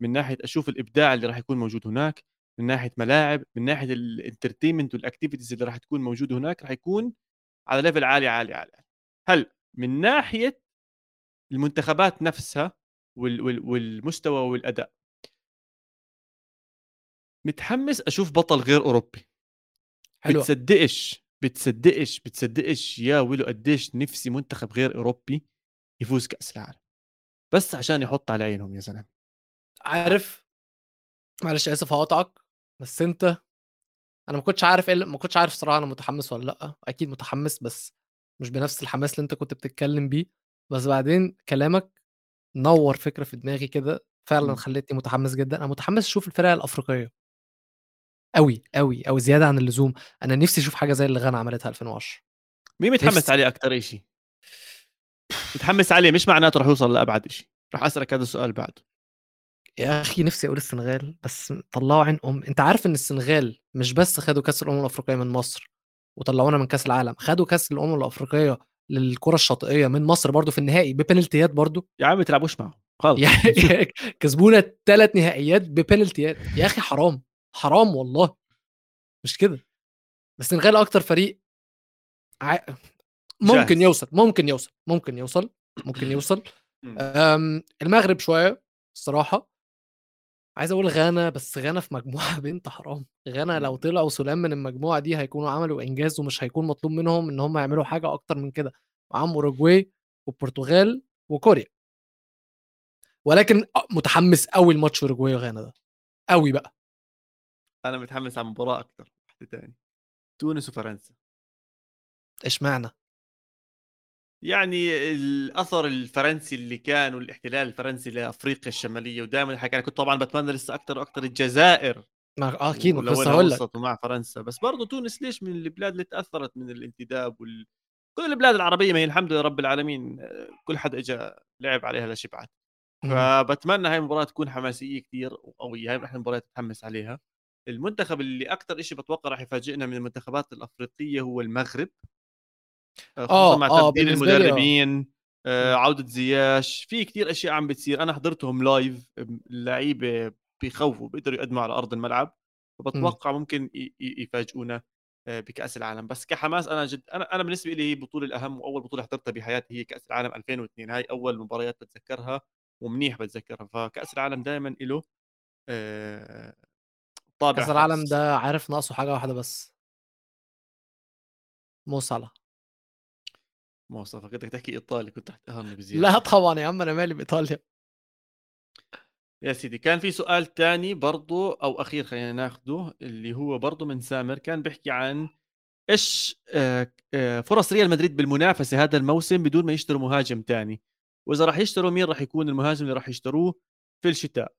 من ناحية أشوف الإبداع اللي راح يكون موجود هناك من ناحية ملاعب من ناحية ال entertainment وال activities اللي راح تكون موجوده هناك راح يكون على level عالي عالي عالي. هل من ناحية المنتخبات نفسها وال وال والمستوى والأداء. متحمس أشوف بطل غير أوروبي. حلوة. بتصدقش بتصدقش بتصدقش يا ويلو قديش نفسي منتخب غير أوروبي يفوز كأس العالم. بس عشان يحط على عينهم يا زلمة. عارف معلش آسف هقطعك بس أنت أنا ما كنتش عارف إيه ما كنتش عارف صراحة أنا متحمس ولا لأ. أكيد متحمس بس مش بنفس الحماس اللي أنت كنت بتتكلم بيه. بس بعدين كلامك نور فكرة في دماغي كده فعلا. خلتني متحمس جدا. أنا متحمس أشوف الفرق الأفريقية. قوي قوي أو زيادة عن اللزوم. أنا نفسي أشوف حاجة زي اللي غانا عملتها 2010 مين متحمس نفسي. عليه أكثر شيء متحمس عليه مش معناته رح يوصل لأبعد شيء رح أسألك هذا السؤال بعده يا أخي نفسي أقول السنغال بس طلعوا عين أم. أنت عارف إن السنغال مش بس خدوا كأس الأمم الأفريقية من مصر وطلعونا من كأس العالم خدوا كأس الأمم الأفريقية للكرة الشاطئية من مصر برضو في النهائي ببنالتيات برضو. يا عم ما تلعبوش معهم خالص. كسبونا ثلاث نهائيات ببنالتيات. يا أخي حرام. حرام والله. مش كده. بس السنغال أكتر فريق ع... ممكن يوصل ممكن يوصل ممكن يوصل ممكن يوصل. المغرب شوية الصراحة. عايز أقول غانا بس غانا في مجموعة بنت حرام. غانا لو طلعوا سلام من المجموعة دي هيكونوا عملوا إنجاز ومش هيكون مطلوب منهم إن هم يعملوا حاجة أكتر من كده. معاهم أوروجواي والبرتغال وكوريا. ولكن متحمس قوي الماتش أوروجواي وغانا ده. قوي بقى. أنا متحمس على المباراة أكثر واحدة ثانية تونس وفرنسا. إشمعنى؟ يعني الأثر الفرنسي اللي كان والاحتلال الفرنسي لأفريقيا الشمالية ودائما حكى أنا كنت طبعا بتمنى لسه أكثر وأكثر الجزائر آه أكيد لو هقول لك. مع فرنسا. بس برضه تونس ليش من البلاد اللي تأثرت من الانتداب وال... كل البلاد العربية ما هي الحمد لله رب العالمين كل حد اجى لعب عليها لشبعت. فبتمنى هاي المباراة تكون حماسية كثير وقويه هاي إحنا المباريات نتحمس عليها. المنتخب اللي أكثر شيء بتوقع راح يفاجئنا من المنتخبات الأفريقية هو المغرب آه، خصوصا آه مع آه تبديل المدربين آه عودة زياش في كثير اشياء عم بتصير أنا حضرتهم لايف اللعيبة بيخوفوا بيقدروا يقدموا على أرض الملعب فبتوقع ممكن يفاجئونا بكأس العالم. بس كحماس أنا جد أنا أنا بالنسبة لي هي البطوله الأهم وأول بطولة حضرتها بحياتي هي كأس العالم 2002 هاي أول مباريات بتذكرها ومنيح بتذكرها فكأس العالم دائما له طابع كأس العالم ده عارف ناقصه حاجة واحدة بس. مو صلاح. مو صلاح فكرتك تحكي إيطالي كنت تحتقرني بزياده لا طبعا يا عم أنا مالي بإيطاليا. يا سيدي كان في سؤال تاني برضو أو أخير خلينا ناخده اللي هو برضو من سامر كان بيحكي عن إيش آه، آه، فرص ريال مدريد بالمنافسة هذا الموسم بدون ما يشتروا مهاجم تاني. وإذا راح يشتروا مين راح يكون المهاجم اللي راح يشتروه؟ في الشتاء.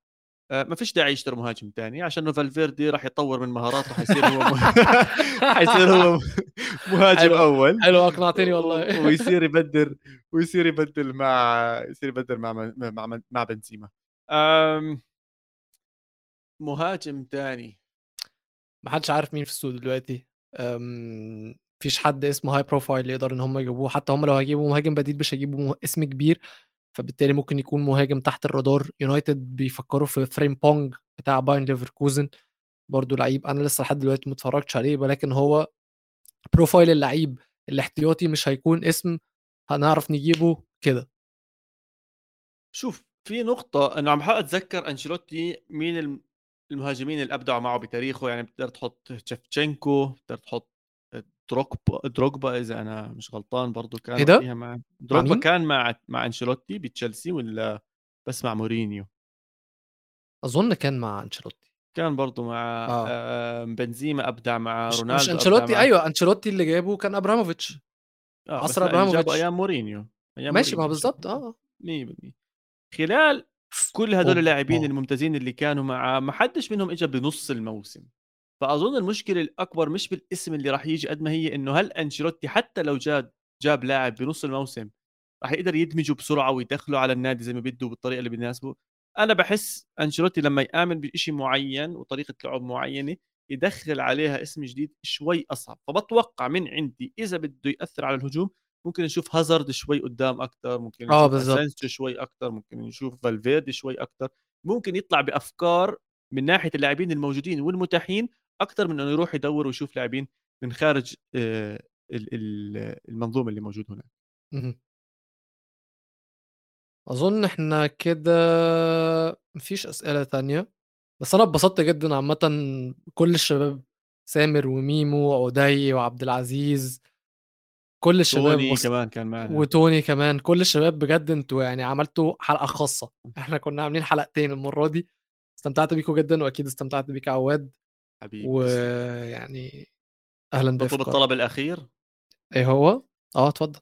ما فيش داعي يشتروا مهاجم ثاني عشان فالفيردي راح يطور من مهاراته حيصير هو حيصير هو مهاجم حلو. أول. حلو أقنعتني والله. ويصير يبدل ويصير يبدل مع يصير يبدل مع مع مع بنزيما. مهاجم ثاني ما حدش عارف مين في السوق دلوقتي. فيش حد اسمه high profile يقدر إن هم يجيبوه حتى هم لو هيجيبوا مهاجم بديل مش هيجيبوا اسم كبير. فبالتالي ممكن يكون مهاجم تحت الرادار. يونايتد بيفكروا في فريمبونج بتاع باير ليفركوزن. برضه لعيب أنا لسه لحد دلوقتي ما اتفرجتش عليه ولكن هو profile اللعيب الاحتياطي مش هيكون اسم هنعرف نجيبه كده. شوف في نقطة أنا عم بحاول أتذكر أنشيلوتي مين المهاجمين اللي أبدعوا معه بتاريخه. يعني بتقدر تحط شيفتشينكو بتقدر تحط دروجبا دروجبا إذا أنا مش غلطان برضه كان إيه ده؟ فيها مع دروجبا كان مع مع أنشيلوتي بتشيلسي ولا بس مع مورينيو. أظن كان مع أنشيلوتي. كان برضه مع آه. آه بنزيما أبدع مع مش, رونالدو مش أنشيلوتي مع... أيوه أنشيلوتي اللي جابه كان أبراموفيتش. آه عصر أبراموفيتش. أيام مورينيو أيام ماشي ما بالظبط آه. 100% خلال كل هدول اللاعبين الممتازين اللي كانوا معاه ما حدش منهم اجى بنص الموسم. فأظن المشكلة الأكبر مش بالاسم اللي راح يجي قد ما هي إنه هل أنشيلوتي حتى لو جاب جاب لاعب بنص الموسم راح يقدر يدمجه بسرعة ويدخله على النادي زي ما بده بالطريقة اللي بيناسبه؟ أنا بحس أنشيلوتي لما يآمن بشيء معين وطريقة لعب معينة يدخل عليها اسم جديد شوي أصعب فبتوقع من عندي إذا بده يأثر على الهجوم ممكن نشوف هازارد شوي قدام أكثر ممكن آه، نشوف آه شوي أكثر ممكن نشوف فالفيردي شوي أكثر ممكن يطلع بأفكار من ناحية اللاعبين الموجودين والمتاحين أكثر من إنه يروح يدور ويشوف لاعبين من خارج آه، المنظومة اللي موجود هناك. أظن إحنا كده مفيش أسئلة تانية. بس أنا اتبسطت جدا عامه كل الشباب سامر وميمو وعدي وعبد العزيز. كل الشباب توني. كمان كان معنا وتوني كمان. كل الشباب بجد أنتوا يعني عملتوا حلقة خاصة. إحنا كنا عاملين حلقتين المرة دي. استمتعت بيكم جدا وأكيد استمتعت بيك عواد. حبيبي ويعني أهلا بك الطلب الأخير؟ إيه هو؟ آه اتفضل.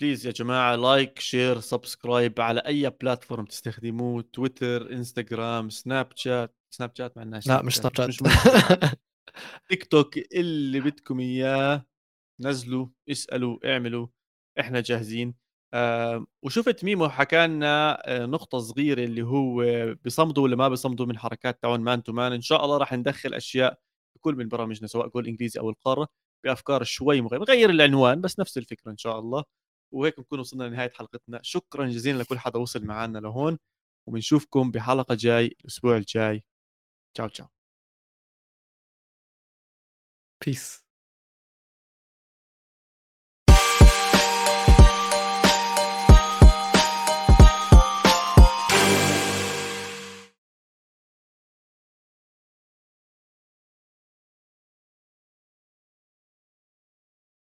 please يا جماعة like share subscribe على أي platform تستخدموه تويتر انستغرام سناب شات سناب شات مع لا مش سناب شات مش تيك توك اللي بدكم إياه نزلوا اسألوا اعملوا إحنا جاهزين. آه وشفت ميمو حكى لنا آه نقطة صغيرة اللي هو بصمدوا ولا ما بصمدوا من حركات تاعون man to man إن شاء الله راح ندخل أشياء بكل من برامجنا سواء جول إنجليزي أو القارة بأفكار شوي مغيرة نغير العنوان بس نفس الفكرة إن شاء الله. وهيك نكون وصلنا لنهاية حلقتنا. شكرا جزيلا لكل حدا وصل معنا لهون وبنشوفكم بحلقة جاي الأسبوع الجاي. تشاو تشاو. Peace.